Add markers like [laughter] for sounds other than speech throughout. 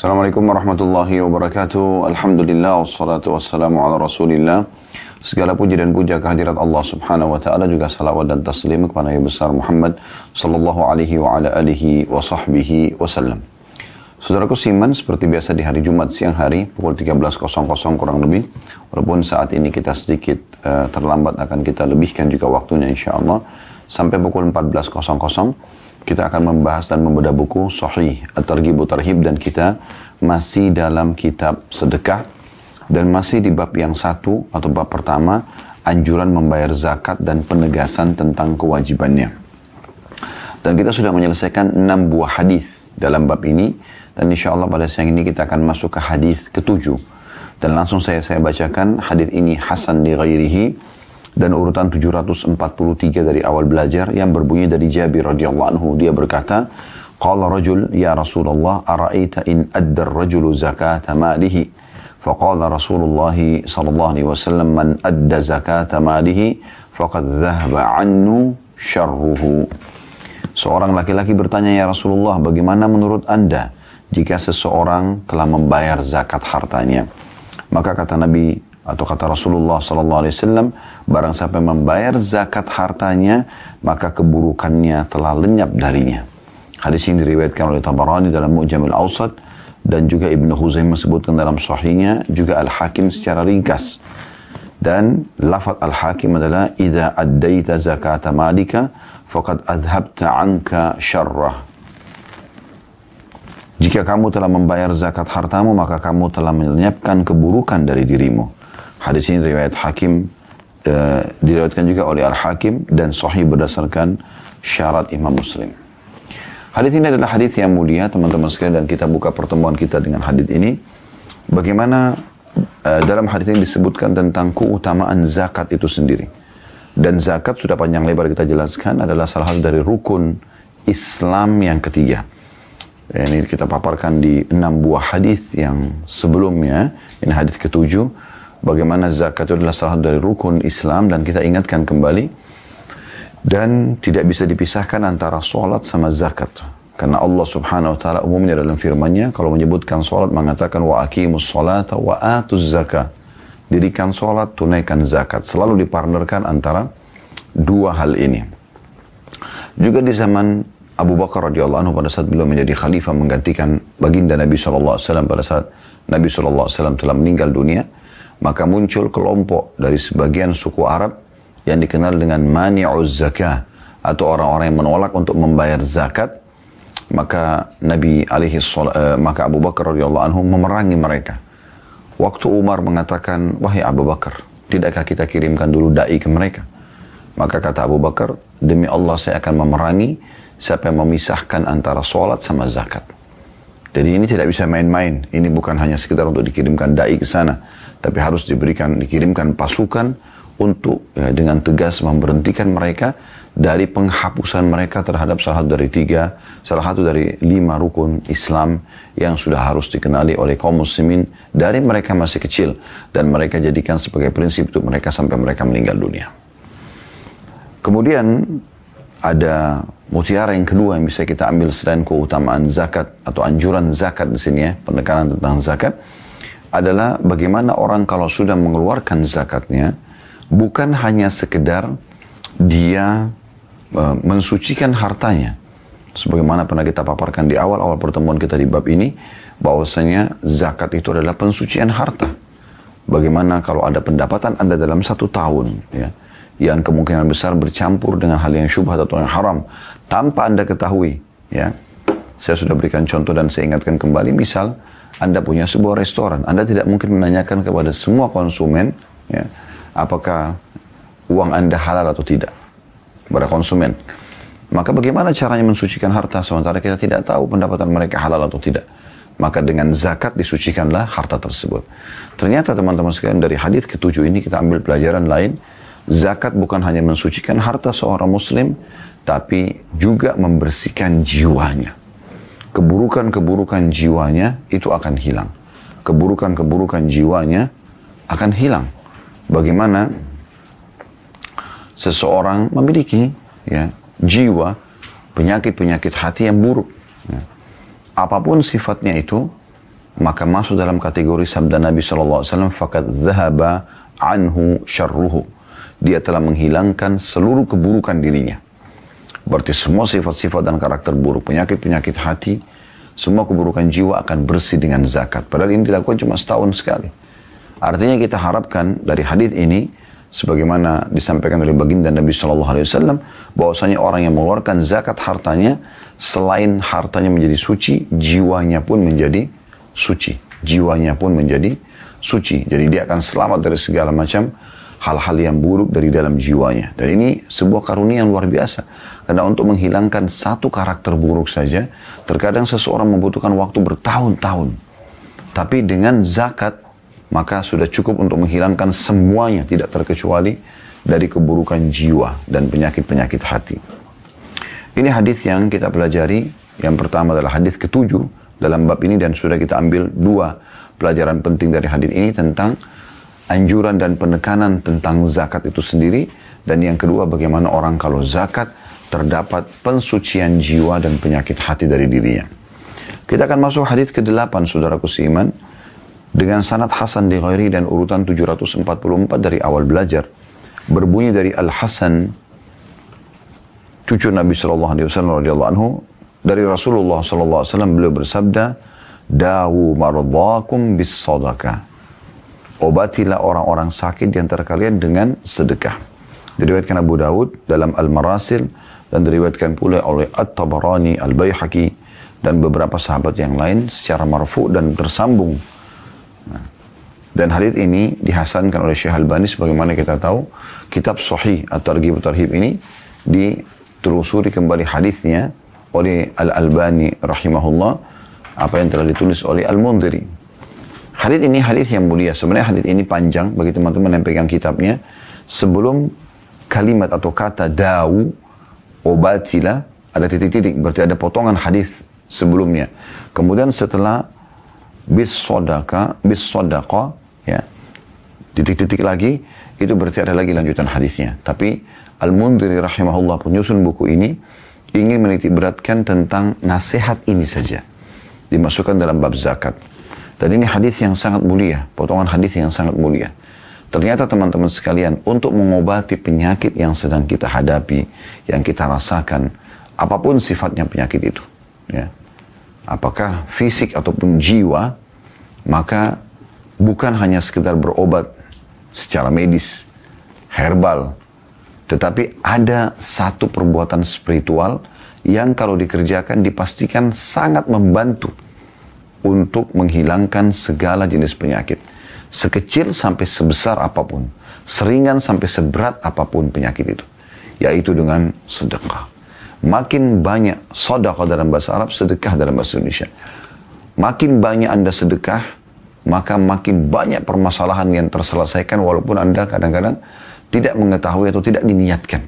Assalamualaikum warahmatullahi wabarakatuh. Alhamdulillah wassalatu wassalamu ala Rasulillah. Segala puji dan puja kehadirat Allah Subhanahu wa taala juga salawat dan taslim kepada Nabi besar Muhammad sallallahu alaihi wa ala alihi wa sahbihi wasallam. Saudaraku Siman, seperti biasa di hari Jumat siang hari, pukul 13.00 kurang lebih, walaupun saat ini kita sedikit uh, terlambat akan kita lebihkan juga waktunya insya Allah, sampai pukul 14.00 kita akan membahas dan membedah buku Sahih At-Targhib Tarhib dan kita masih dalam kitab sedekah dan masih di bab yang satu atau bab pertama anjuran membayar zakat dan penegasan tentang kewajibannya. Dan kita sudah menyelesaikan enam buah hadis dalam bab ini dan insya Allah pada siang ini kita akan masuk ke hadis ketujuh. Dan langsung saya saya bacakan hadis ini Hasan di ghairihi dan urutan 743 dari awal belajar yang berbunyi dari Jabir radhiyallahu anhu dia berkata qala rajul ya Rasulullah ara'aita in adda ar-rajulu zakata malihi فقال رسول الله صلى الله عليه وسلم من أدى زكاة ماله فقد ذهب عنه شره Seorang laki-laki bertanya, Ya Rasulullah, bagaimana menurut anda jika seseorang telah membayar zakat hartanya. Maka kata Nabi atau kata Rasulullah sallallahu alaihi wasallam, barang siapa membayar zakat hartanya, maka keburukannya telah lenyap darinya. Hadis ini diriwayatkan oleh Tabarani dalam Mu'jamil Awsat dan juga Ibnu Huzaimah sebutkan dalam sahihnya, juga Al-Hakim secara ringkas. Dan lafaz Al-Hakim adalah idza addaita zakata malika faqad adhabta anka syarrah jika kamu telah membayar zakat hartamu, maka kamu telah melenyapkan keburukan dari dirimu. Hadis ini riwayat Hakim, e, diriwayatkan juga oleh Al-Hakim dan sahih berdasarkan syarat Imam Muslim. Hadis ini adalah hadis yang mulia, teman-teman sekalian, dan kita buka pertemuan kita dengan hadis ini. Bagaimana e, dalam hadis ini disebutkan tentang keutamaan zakat itu sendiri. Dan zakat sudah panjang lebar kita jelaskan adalah salah satu dari rukun Islam yang ketiga. Ini kita paparkan di enam buah hadis yang sebelumnya. Ini hadis ketujuh. Bagaimana zakat itu adalah salah satu dari rukun Islam dan kita ingatkan kembali. Dan tidak bisa dipisahkan antara sholat sama zakat. Karena Allah subhanahu wa ta'ala umumnya dalam firmannya kalau menyebutkan sholat mengatakan wa aqimus sholata wa atuz zakat. Dirikan sholat, tunaikan zakat. Selalu dipartnerkan antara dua hal ini. Juga di zaman Abu Bakar radhiyallahu anhu pada saat beliau menjadi khalifah menggantikan baginda Nabi SAW pada saat Nabi SAW telah meninggal dunia, maka muncul kelompok dari sebagian suku Arab yang dikenal dengan mani'uz zakah atau orang-orang yang menolak untuk membayar zakat maka Nabi alaihi uh, maka Abu Bakar radhiyallahu anhu memerangi mereka. Waktu Umar mengatakan, "Wahai Abu Bakar, tidakkah kita kirimkan dulu dai ke mereka?" Maka kata Abu Bakar, "Demi Allah saya akan memerangi siapa yang memisahkan antara sholat sama zakat. Jadi ini tidak bisa main-main. Ini bukan hanya sekedar untuk dikirimkan dai ke sana, tapi harus diberikan dikirimkan pasukan untuk ya, dengan tegas memberhentikan mereka dari penghapusan mereka terhadap salah satu dari tiga, salah satu dari lima rukun Islam yang sudah harus dikenali oleh kaum muslimin dari mereka masih kecil dan mereka jadikan sebagai prinsip untuk mereka sampai mereka meninggal dunia. Kemudian ada mutiara yang kedua yang bisa kita ambil selain keutamaan zakat atau anjuran zakat di sini ya, penekanan tentang zakat adalah bagaimana orang kalau sudah mengeluarkan zakatnya bukan hanya sekedar dia uh, mensucikan hartanya sebagaimana pernah kita paparkan di awal-awal pertemuan kita di bab ini bahwasanya zakat itu adalah pensucian harta bagaimana kalau ada pendapatan Anda dalam satu tahun ya yang kemungkinan besar bercampur dengan hal yang syubhat atau yang haram tanpa Anda ketahui ya. Saya sudah berikan contoh dan saya ingatkan kembali misal Anda punya sebuah restoran, Anda tidak mungkin menanyakan kepada semua konsumen ya, apakah uang Anda halal atau tidak kepada konsumen. Maka bagaimana caranya mensucikan harta sementara kita tidak tahu pendapatan mereka halal atau tidak? Maka dengan zakat disucikanlah harta tersebut. Ternyata teman-teman sekalian dari hadis ketujuh ini kita ambil pelajaran lain Zakat bukan hanya mensucikan harta seorang muslim, tapi juga membersihkan jiwanya. Keburukan-keburukan jiwanya itu akan hilang. Keburukan-keburukan jiwanya akan hilang. Bagaimana seseorang memiliki ya, jiwa penyakit-penyakit hati yang buruk. Ya. Apa pun sifatnya itu, maka masuk dalam kategori sabda Nabi SAW, fakat zahaba anhu syarruhu. Dia telah menghilangkan seluruh keburukan dirinya. Berarti semua sifat-sifat dan karakter buruk, penyakit-penyakit hati, semua keburukan jiwa akan bersih dengan zakat. Padahal ini dilakukan cuma setahun sekali. Artinya kita harapkan dari hadis ini, sebagaimana disampaikan oleh baginda Nabi Shallallahu Alaihi Wasallam, bahwasanya orang yang mengeluarkan zakat hartanya, selain hartanya menjadi suci, jiwanya pun menjadi suci. Jiwanya pun menjadi suci. Jadi dia akan selamat dari segala macam hal-hal yang buruk dari dalam jiwanya. Dan ini sebuah karunia yang luar biasa. Karena untuk menghilangkan satu karakter buruk saja, terkadang seseorang membutuhkan waktu bertahun-tahun. Tapi dengan zakat, maka sudah cukup untuk menghilangkan semuanya, tidak terkecuali dari keburukan jiwa dan penyakit-penyakit hati. Ini hadis yang kita pelajari. Yang pertama adalah hadis ketujuh dalam bab ini dan sudah kita ambil dua pelajaran penting dari hadis ini tentang anjuran dan penekanan tentang zakat itu sendiri dan yang kedua bagaimana orang kalau zakat terdapat pensucian jiwa dan penyakit hati dari dirinya. Kita akan masuk hadis ke-8 saudaraku seiman dengan sanad Hasan di Ghairi dan urutan 744 dari awal belajar berbunyi dari Al Hasan cucu Nabi Shallallahu Alaihi Wasallam dari Rasulullah Sallallahu Alaihi Wasallam beliau bersabda, "Dawu mardakum bis sadaqah." Obatilah orang-orang sakit di antara kalian dengan sedekah. Diriwayatkan Abu Dawud dalam Al-Marasil dan diriwayatkan pula oleh At-Tabarani, Al-Baihaqi dan beberapa sahabat yang lain secara marfu dan tersambung. Nah, dan hadis ini dihasankan oleh Syekh Al-Bani sebagaimana kita tahu kitab Sahih atau Targhib Tarhib ini ditelusuri kembali hadisnya oleh Al-Albani rahimahullah apa yang telah ditulis oleh Al-Mundiri. Hadith ini hadith yang mulia. Sebenarnya hadith ini panjang bagi teman-teman yang pegang kitabnya. Sebelum kalimat atau kata dawu obatilah ada titik-titik berarti ada potongan hadith sebelumnya. Kemudian setelah bis sodaka bis sodaka ya titik-titik lagi itu berarti ada lagi lanjutan hadisnya. Tapi Al-Mundiri rahimahullah penyusun buku ini ingin menitik beratkan tentang nasihat ini saja. Dimasukkan dalam bab zakat. Dan ini hadis yang sangat mulia, potongan hadis yang sangat mulia. Ternyata teman-teman sekalian, untuk mengobati penyakit yang sedang kita hadapi, yang kita rasakan, apa pun sifatnya penyakit itu, ya, apakah fisik ataupun jiwa, maka bukan hanya sekedar berobat secara medis, herbal, tetapi ada satu perbuatan spiritual yang kalau dikerjakan dipastikan sangat membantu untuk menghilangkan segala jenis penyakit. Sekecil sampai sebesar apa pun. Seringan sampai seberat apa pun penyakit itu. Yaitu dengan sedekah. Makin banyak sedekah dalam bahasa Arab, sedekah dalam bahasa Indonesia. Makin banyak Anda sedekah, maka makin banyak permasalahan yang terselesaikan walaupun Anda kadang-kadang tidak mengetahui atau tidak diniatkan.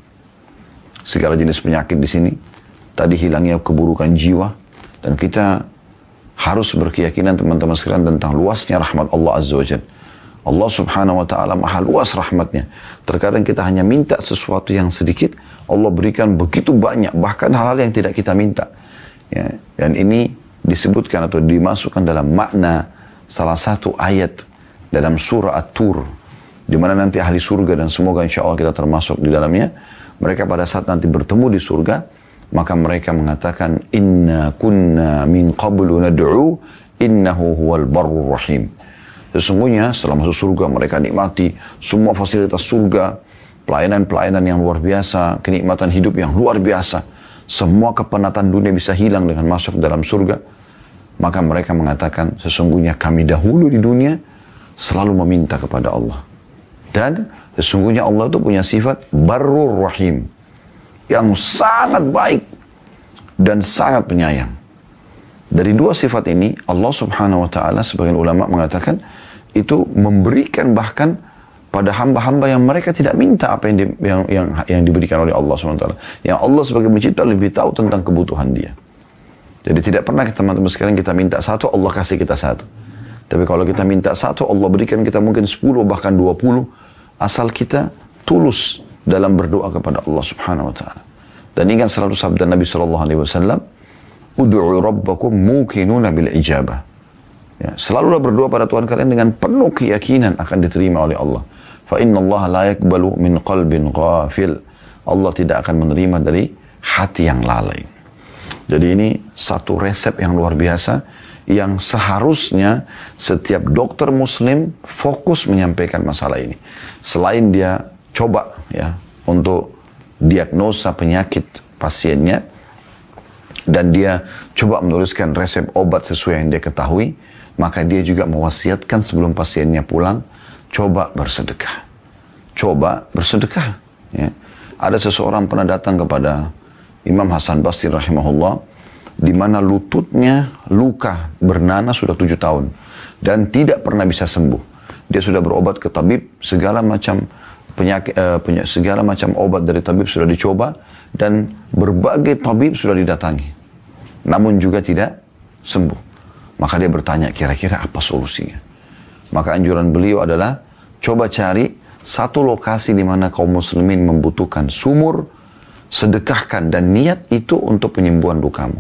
Segala jenis penyakit di sini, tadi hilangnya keburukan jiwa, dan kita harus berkeyakinan teman-teman sekalian tentang luasnya rahmat Allah Azza wa. Allah subhanahu wa ta'ala maha luas rahmatnya. Terkadang kita hanya minta sesuatu yang sedikit, Allah berikan begitu banyak, bahkan hal-hal yang tidak kita minta. Ya, dan ini disebutkan atau dimasukkan dalam makna salah satu ayat dalam surah At-Tur di mana nanti ahli surga dan semoga insya Allah kita termasuk di dalamnya. Mereka pada saat nanti bertemu di surga, maka mereka mengatakan, Inna kunna min qablu nad'u, innahu huwal barur rahim. Sesungguhnya setelah masuk surga mereka nikmati semua fasilitas surga, pelayanan-pelayanan yang luar biasa, kenikmatan hidup yang luar biasa. Semua kepenatan dunia bisa hilang dengan masuk dalam surga. Maka mereka mengatakan, sesungguhnya kami dahulu di dunia selalu meminta kepada Allah. Dan sesungguhnya Allah itu punya sifat barur rahim. Yang sangat baik dan sangat penyayang. Dari dua sifat ini Allah subhanahu wa ta'ala sebagian ulama mengatakan itu memberikan bahkan pada hamba-hamba yang mereka tidak minta apa yang, di, yang, yang, yang diberikan oleh Allah SWT. Yang Allah sebagai pencipta lebih tahu tentang kebutuhan dia. Jadi tidak pernah teman-teman sekalian kita minta satu, Allah kasih kita satu. Tapi kalau kita minta satu, Allah berikan kita mungkin sepuluh bahkan dua puluh asal kita tulus dalam berdoa kepada Allah Subhanahu wa taala. Dan ingat selalu sabda Nabi sallallahu alaihi wasallam, "Ud'u rabbakum mukinuna bil ijabah." Ya, selalulah berdoa pada Tuhan kalian dengan penuh keyakinan akan diterima oleh Allah. Fa inna Allah la yakbalu min qalbin ghafil. Allah tidak akan menerima dari hati yang lalai. Jadi ini satu resep yang luar biasa yang seharusnya setiap dokter muslim fokus menyampaikan masalah ini. Selain dia coba ya untuk diagnosa penyakit pasiennya dan dia coba menuliskan resep obat sesuai yang dia ketahui, maka dia juga mewasiatkan sebelum pasiennya pulang, coba bersedekah. Coba bersedekah. Ya. Ada seseorang pernah datang kepada Imam Hasan Basri rahimahullah, di mana lututnya luka bernanah sudah tujuh tahun dan tidak pernah bisa sembuh. Dia sudah berobat ke tabib, segala macam penyakit, uh, penyakit segala macam obat dari tabib sudah dicoba dan berbagai tabib sudah didatangi. Namun juga tidak sembuh. Maka dia bertanya kira-kira apa solusinya. Maka anjuran beliau adalah coba cari satu lokasi di mana kaum muslimin membutuhkan sumur, sedekahkan dan niat itu untuk penyembuhan lukamu.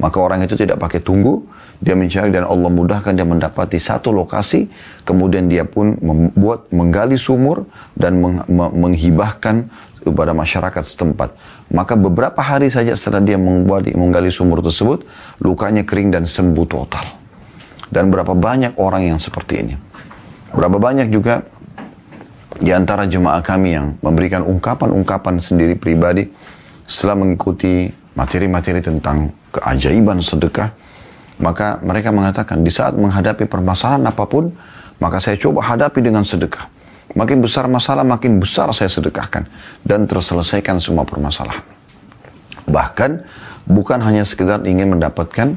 Maka orang itu tidak pakai tunggu, dia mencari dan Allah mudahkan dia mendapati satu lokasi, kemudian dia pun membuat menggali sumur dan meng, menghibahkan kepada masyarakat setempat. Maka beberapa hari saja setelah dia menggali, menggali sumur tersebut, lukanya kering dan sembuh total. Dan berapa banyak orang yang seperti ini. Berapa banyak juga di antara jemaah kami yang memberikan ungkapan-ungkapan sendiri pribadi setelah mengikuti materi-materi tentang keajaiban sedekah, maka mereka mengatakan di saat menghadapi permasalahan apa pun, maka saya coba hadapi dengan sedekah. Makin besar masalah, makin besar saya sedekahkan. Dan terselesaikan semua permasalahan. Bahkan, bukan hanya sekedar ingin mendapatkan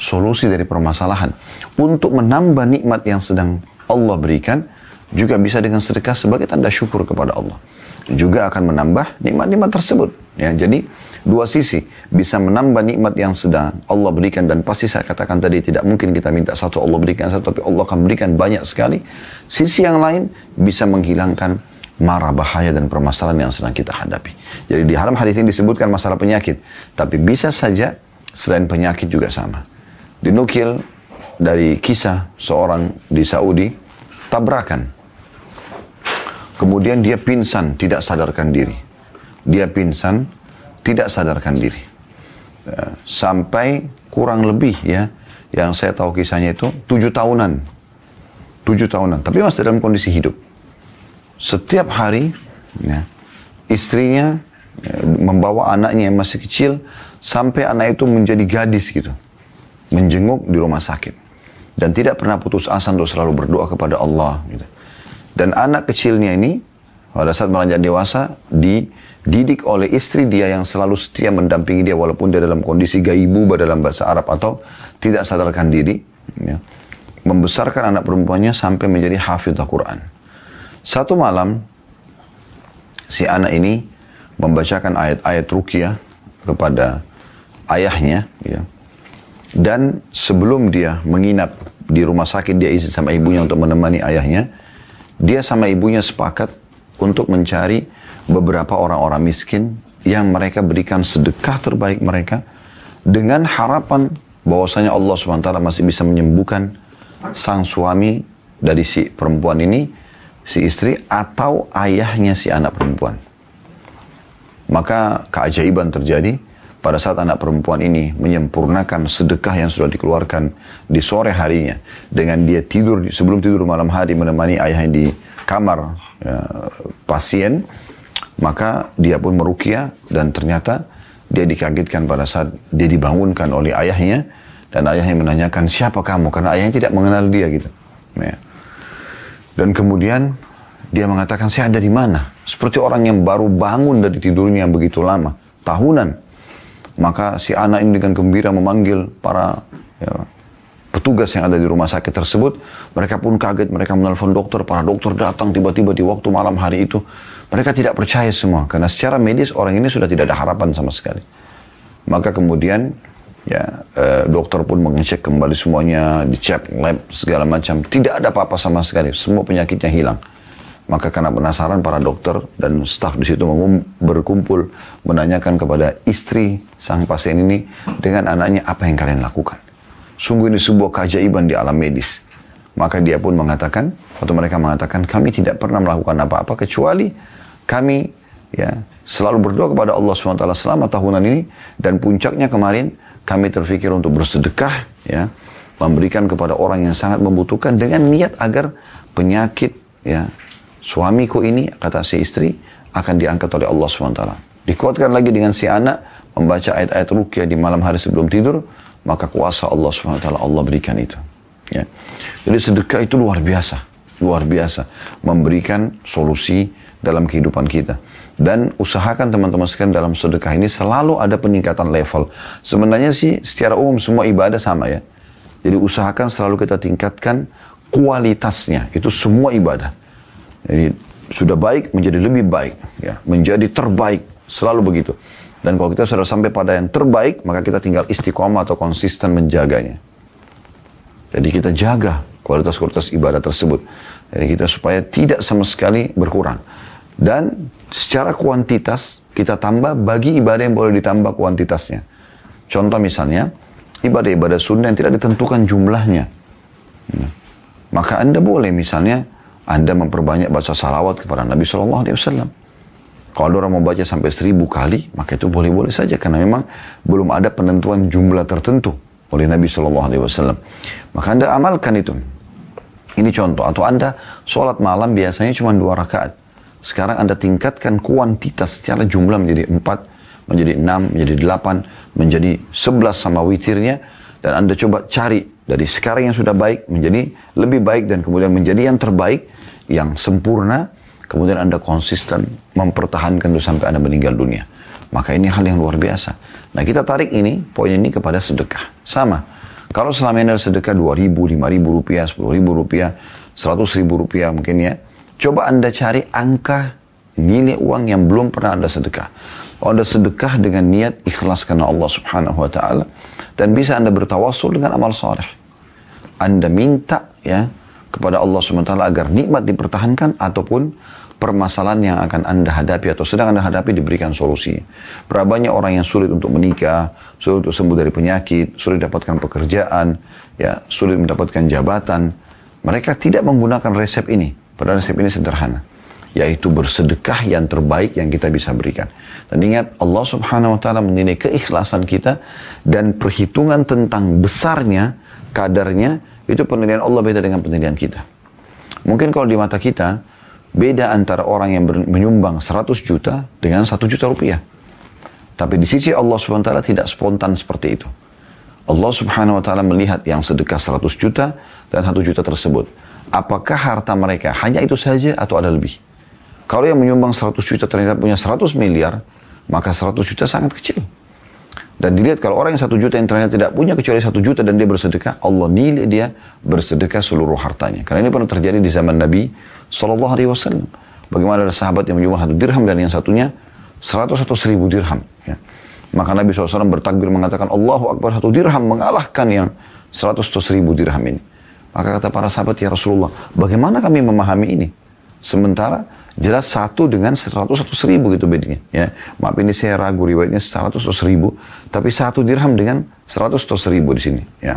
solusi dari permasalahan. Untuk menambah nikmat yang sedang Allah berikan, juga bisa dengan sedekah sebagai tanda syukur kepada Allah. Juga akan menambah nikmat-nikmat tersebut. Ya, jadi dua sisi bisa menambah nikmat yang sedang Allah berikan dan pasti saya katakan tadi tidak mungkin kita minta satu Allah berikan satu tapi Allah akan berikan banyak sekali. Sisi yang lain bisa menghilangkan marah bahaya dan permasalahan yang sedang kita hadapi. Jadi di dalam hadis ini disebutkan masalah penyakit tapi bisa saja selain penyakit juga sama. Dinukil dari kisah seorang di Saudi tabrakan kemudian dia pingsan tidak sadarkan diri dia pingsan tidak sadarkan diri. Ya, sampai kurang lebih ya, yang saya tahu kisahnya itu tujuh tahunan. Tujuh tahunan, tapi masih dalam kondisi hidup. Setiap hari, ya, istrinya ya, membawa anaknya yang masih kecil, sampai anak itu menjadi gadis gitu. Menjenguk di rumah sakit. Dan tidak pernah putus asa untuk selalu berdoa kepada Allah. Gitu. Dan anak kecilnya ini, pada saat melanjut dewasa, di didik oleh istri dia yang selalu setia mendampingi dia walaupun dia dalam kondisi gaibu dalam bahasa Arab atau tidak sadarkan diri ya, membesarkan anak perempuannya sampai menjadi hafidh Al-Quran. Satu malam si anak ini membacakan ayat-ayat rukyah kepada ayahnya ya, dan sebelum dia menginap di rumah sakit dia izin sama ibunya untuk menemani ayahnya dia sama ibunya sepakat untuk mencari beberapa orang-orang miskin yang mereka berikan sedekah terbaik mereka dengan harapan bahwasanya Allah SWT masih bisa menyembuhkan sang suami dari si perempuan ini, si istri atau ayahnya si anak perempuan. Maka keajaiban terjadi pada saat anak perempuan ini menyempurnakan sedekah yang sudah dikeluarkan di sore harinya dengan dia tidur sebelum tidur malam hari menemani ayahnya di kamar ya, pasien maka dia pun merukia dan ternyata dia dikagetkan pada saat dia dibangunkan oleh ayahnya dan ayahnya menanyakan siapa kamu karena ayahnya tidak mengenal dia gitu. Ya. Dan kemudian dia mengatakan saya ada di mana? Seperti orang yang baru bangun dari tidurnya yang begitu lama, tahunan. Maka si anak ini dengan gembira memanggil para ya, petugas yang ada di rumah sakit tersebut. Mereka pun kaget, mereka menelpon dokter, para dokter datang tiba-tiba di waktu malam hari itu. Mereka tidak percaya semua karena secara medis orang ini sudah tidak ada harapan sama sekali. Maka kemudian ya eh, dokter pun mengecek kembali semuanya, dicek lab segala macam, tidak ada apa-apa sama sekali, semua penyakitnya hilang. Maka karena penasaran para dokter dan staf di situ berkumpul menanyakan kepada istri sang pasien ini dengan anaknya apa yang kalian lakukan. Sungguh ini sebuah keajaiban di alam medis. Maka dia pun mengatakan, atau mereka mengatakan, kami tidak pernah melakukan apa-apa kecuali kami ya selalu berdoa kepada Allah SWT selama tahunan ini dan puncaknya kemarin kami terfikir untuk bersedekah ya memberikan kepada orang yang sangat membutuhkan dengan niat agar penyakit ya suamiku ini kata si istri akan diangkat oleh Allah SWT. Dikuatkan lagi dengan si anak membaca ayat-ayat rukyah di malam hari sebelum tidur, maka kuasa Allah SWT Allah berikan itu. Ya. Jadi sedekah itu luar biasa, luar biasa memberikan solusi dalam kehidupan kita. Dan usahakan teman-teman sekalian dalam sedekah ini selalu ada peningkatan level. Sebenarnya sih secara umum semua ibadah sama ya. Jadi usahakan selalu kita tingkatkan kualitasnya. Itu semua ibadah. Jadi sudah baik menjadi lebih baik, ya, menjadi terbaik, selalu begitu. Dan kalau kita sudah sampai pada yang terbaik, maka kita tinggal istiqomah atau konsisten menjaganya. Jadi kita jaga kualitas-kualitas ibadah tersebut. Jadi kita supaya tidak sama sekali berkurang. Dan secara kuantitas kita tambah bagi ibadah yang boleh ditambah kuantitasnya. Contoh misalnya, ibadah-ibadah sunnah yang tidak ditentukan jumlahnya. Hmm. Maka Anda boleh misalnya anda memperbanyak baca salawat kepada Nabi Shallallahu Alaihi Wasallam. Kalau orang mau baca sampai seribu kali, maka itu boleh-boleh saja karena memang belum ada penentuan jumlah tertentu oleh Nabi Shallallahu Alaihi Wasallam. Maka anda amalkan itu. Ini contoh. Atau anda sholat malam biasanya cuma dua rakaat. Sekarang anda tingkatkan kuantitas secara jumlah menjadi empat, menjadi enam, menjadi delapan, menjadi sebelas sama witirnya. Dan anda coba cari dari sekarang yang sudah baik menjadi lebih baik dan kemudian menjadi yang terbaik yang sempurna, kemudian Anda konsisten mempertahankan itu sampai Anda meninggal dunia. Maka ini hal yang luar biasa. Nah kita tarik ini, poin ini kepada sedekah. Sama. Kalau selama ini ada sedekah 2 ribu, 5 ribu rupiah, 10 ribu rupiah, 100 ribu rupiah mungkin ya. Coba Anda cari angka nilai uang yang belum pernah Anda sedekah. Kalau Anda sedekah dengan niat ikhlas karena Allah subhanahu wa ta'ala. Dan bisa Anda bertawasul dengan amal soleh. Anda minta ya kepada Allah SWT agar nikmat dipertahankan ataupun permasalahan yang akan Anda hadapi atau sedang Anda hadapi diberikan solusi. Berapa banyak orang yang sulit untuk menikah, sulit untuk sembuh dari penyakit, sulit dapatkan pekerjaan, ya, sulit mendapatkan jabatan. Mereka tidak menggunakan resep ini. Padahal resep ini sederhana. Yaitu bersedekah yang terbaik yang kita bisa berikan. Dan ingat Allah subhanahu wa ta'ala menilai keikhlasan kita dan perhitungan tentang besarnya, kadarnya, itu penilaian Allah beda dengan penilaian kita. Mungkin kalau di mata kita, beda antara orang yang menyumbang 100 juta dengan 1 juta rupiah. Tapi di sisi Allah SWT tidak spontan seperti itu. Allah Subhanahu wa taala melihat yang sedekah 100 juta dan 1 juta tersebut. Apakah harta mereka hanya itu saja atau ada lebih? Kalau yang menyumbang 100 juta ternyata punya 100 miliar, maka 100 juta sangat kecil. Dan dilihat kalau orang yang satu juta yang ternyata tidak punya kecuali satu juta dan dia bersedekah, Allah nilai dia bersedekah seluruh hartanya. Karena ini pernah terjadi di zaman Nabi Shallallahu Alaihi Wasallam. Bagaimana ada sahabat yang menyumbang satu dirham dan yang satunya seratus atau seribu dirham. Ya. Maka Nabi SAW bertakbir mengatakan Allahu Akbar satu dirham mengalahkan yang seratus atau seribu dirham ini. Maka kata para sahabat ya Rasulullah, bagaimana kami memahami ini? Sementara jelas satu dengan seratus atau seribu gitu bedanya. Ya. Maaf ini saya ragu riwayatnya seratus atau seribu, tapi satu dirham dengan seratus atau seribu di sini. Ya.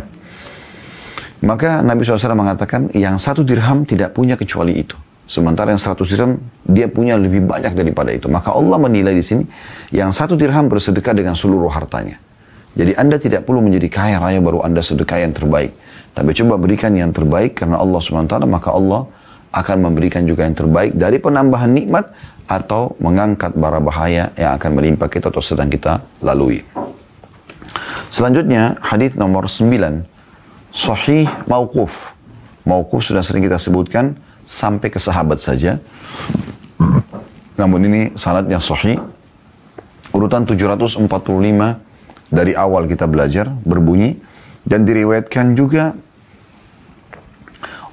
Maka Nabi SAW mengatakan yang satu dirham tidak punya kecuali itu. Sementara yang seratus dirham dia punya lebih banyak daripada itu. Maka Allah menilai di sini yang satu dirham bersedekah dengan seluruh hartanya. Jadi Anda tidak perlu menjadi kaya raya baru Anda sedekah yang terbaik. Tapi coba berikan yang terbaik karena Allah SWT maka Allah akan memberikan juga yang terbaik dari penambahan nikmat atau mengangkat bara bahaya yang akan menimpa kita atau sedang kita lalui. Selanjutnya hadis nomor 9 sahih mauquf. Mauquf sudah sering kita sebutkan sampai ke sahabat saja. Namun ini sanadnya sahih. Urutan 745 dari awal kita belajar berbunyi dan diriwayatkan juga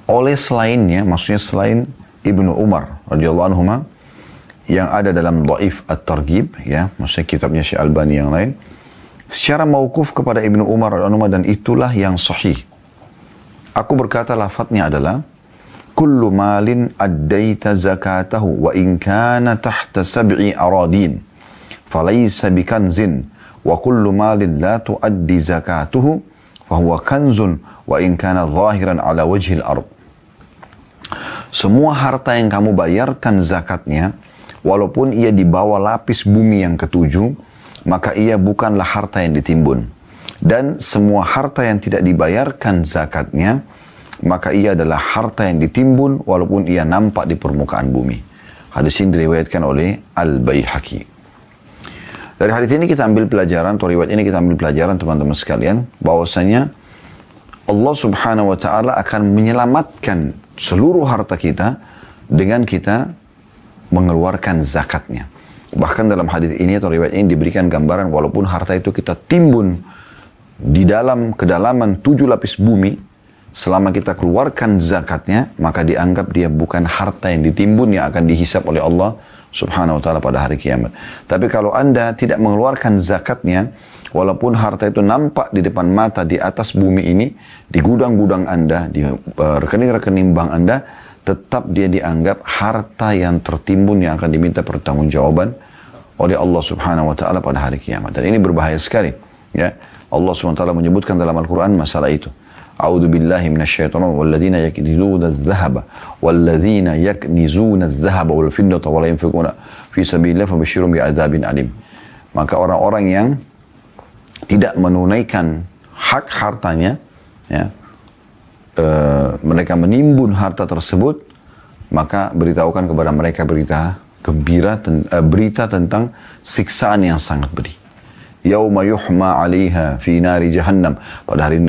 oleh selainnya, maksudnya selain Ibnu Umar radhiyallahu anhu yang ada dalam Dhaif At-Targhib ya, maksudnya kitabnya Syekh Albani yang lain secara mauquf kepada Ibnu Umar radhiyallahu dan itulah yang sahih. Aku berkata lafadznya adalah kullu malin addaita zakatahu wa in kana tahta sab'i aradin falaysa bikanzin wa kullu malin la tuaddi zakatuhu fahuwa kanzun wa in kana zahiran ala wajhil ard. Semua harta yang kamu bayarkan zakatnya, walaupun ia di bawah lapis bumi yang ketujuh, maka ia bukanlah harta yang ditimbun. Dan semua harta yang tidak dibayarkan zakatnya, maka ia adalah harta yang ditimbun walaupun ia nampak di permukaan bumi. Hadis ini diriwayatkan oleh Al-Baihaqi. Dari hadis ini kita ambil pelajaran, atau riwayat ini kita ambil pelajaran teman-teman sekalian, bahwasanya Allah subhanahu wa ta'ala akan menyelamatkan seluruh harta kita dengan kita mengeluarkan zakatnya. Bahkan dalam hadis ini atau riwayat ini diberikan gambaran walaupun harta itu kita timbun di dalam kedalaman tujuh lapis bumi, selama kita keluarkan zakatnya, maka dianggap dia bukan harta yang ditimbun yang akan dihisap oleh Allah subhanahu wa ta'ala pada hari kiamat. Tapi kalau anda tidak mengeluarkan zakatnya, walaupun harta itu nampak di depan mata di atas bumi ini, di gudang-gudang anda, di eh, rekening-rekening bank anda, tetap dia dianggap harta yang tertimbun yang akan diminta pertanggungjawaban oleh Allah subhanahu wa ta'ala pada hari kiamat. Dan ini berbahaya sekali. Ya, Allah subhanahu wa ta'ala menyebutkan dalam Al-Quran masalah itu. أعوذ بالله من الشيطان والذين يكنزون الذهب والذين يكنزون الذهب والفضة ولا ينفقون في سبيل الله فبشرهم بعذاب أليم maka orang-orang yang tidak menunaikan hak hartanya ya e, mereka menimbun harta tersebut maka beritahukan kepada mereka berita gembira ten, e, berita tentang siksaan yang sangat pedih yauma yuhma 'alaiha fi nari jahannam. Pada hari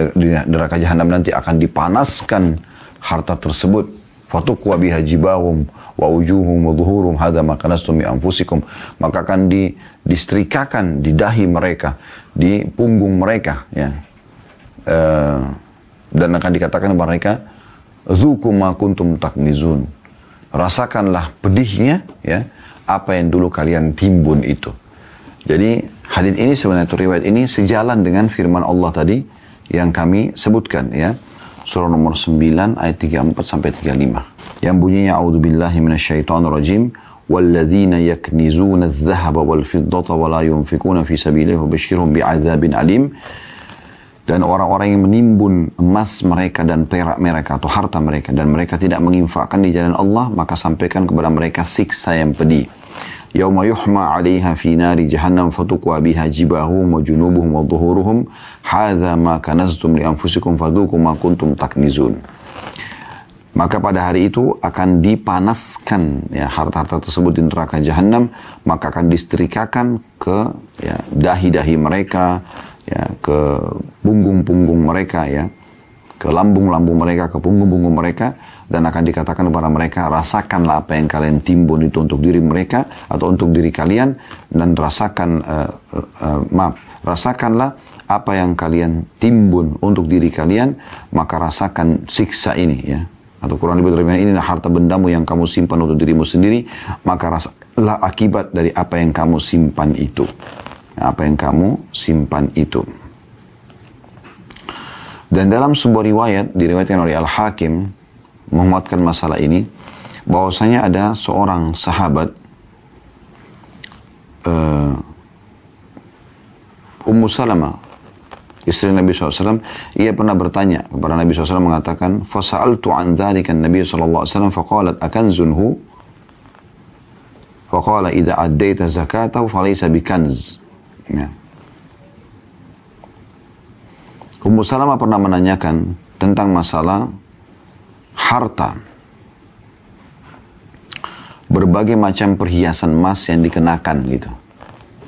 neraka jahannam nanti akan dipanaskan harta tersebut. Fatukwa biha jibahum wa wujuhum wa dhuhurum hadha ma kanastum mi anfusikum. Maka akan di, distrikakan di dahi mereka, di punggung mereka ya. Uh, dan akan dikatakan kepada mereka Zuku ma kuntum taknizun. Rasakanlah pedihnya ya apa yang dulu kalian timbun itu. Jadi hadis ini sebenarnya riwayat ini sejalan dengan firman Allah tadi yang kami sebutkan ya. Surah nomor 9 ayat 34 sampai 35. Yang bunyinya a'udzubillahi minasyaitonirrajim walladzina yaknizuna adh-dhahaba wal fiddata wa la yunfikuna fi sabilihi bi bi'adzabin alim. Dan orang-orang yang menimbun emas mereka dan perak mereka atau harta mereka dan mereka tidak menginfakkan di jalan Allah maka sampaikan kepada mereka siksa yang pedih yauma yuhma 'alaiha fi nari jahannam fatuqwa biha jibahum wa junubuhum wa dhuhuruhum. Hadza ma kanaztum li anfusikum fadukum ma kuntum taknizun. Maka pada hari itu akan dipanaskan ya harta-harta tersebut di neraka jahanam maka akan disterikakan ke ya, dahi-dahi mereka ya ke punggung-punggung mereka ya ke lambung-lambung mereka ke punggung-punggung mereka dan akan dikatakan kepada mereka rasakanlah apa yang kalian timbun itu untuk diri mereka atau untuk diri kalian dan rasakan uh, uh, maaf rasakanlah apa yang kalian timbun untuk diri kalian maka rasakan siksa ini ya. Atau kurang lebih dari ini harta bendamu yang kamu simpan untuk dirimu sendiri maka rasakanlah akibat dari apa yang kamu simpan itu. Apa yang kamu simpan itu. Dan dalam sebuah riwayat diriwayatkan oleh Al-Hakim menguatkan masalah ini bahwasanya ada seorang sahabat uh, Ummu Salamah istri Nabi SAW. Ia pernah bertanya kepada Nabi SAW mengatakan fasa'altu an dzalika Nabi SAW faqalat akanzunhu? Faqala idza addaita zakatahu falaysa bikanz. Ya. Ummu Salamah pernah menanyakan tentang masalah harta, berbagai macam perhiasan emas yang dikenakan gitu.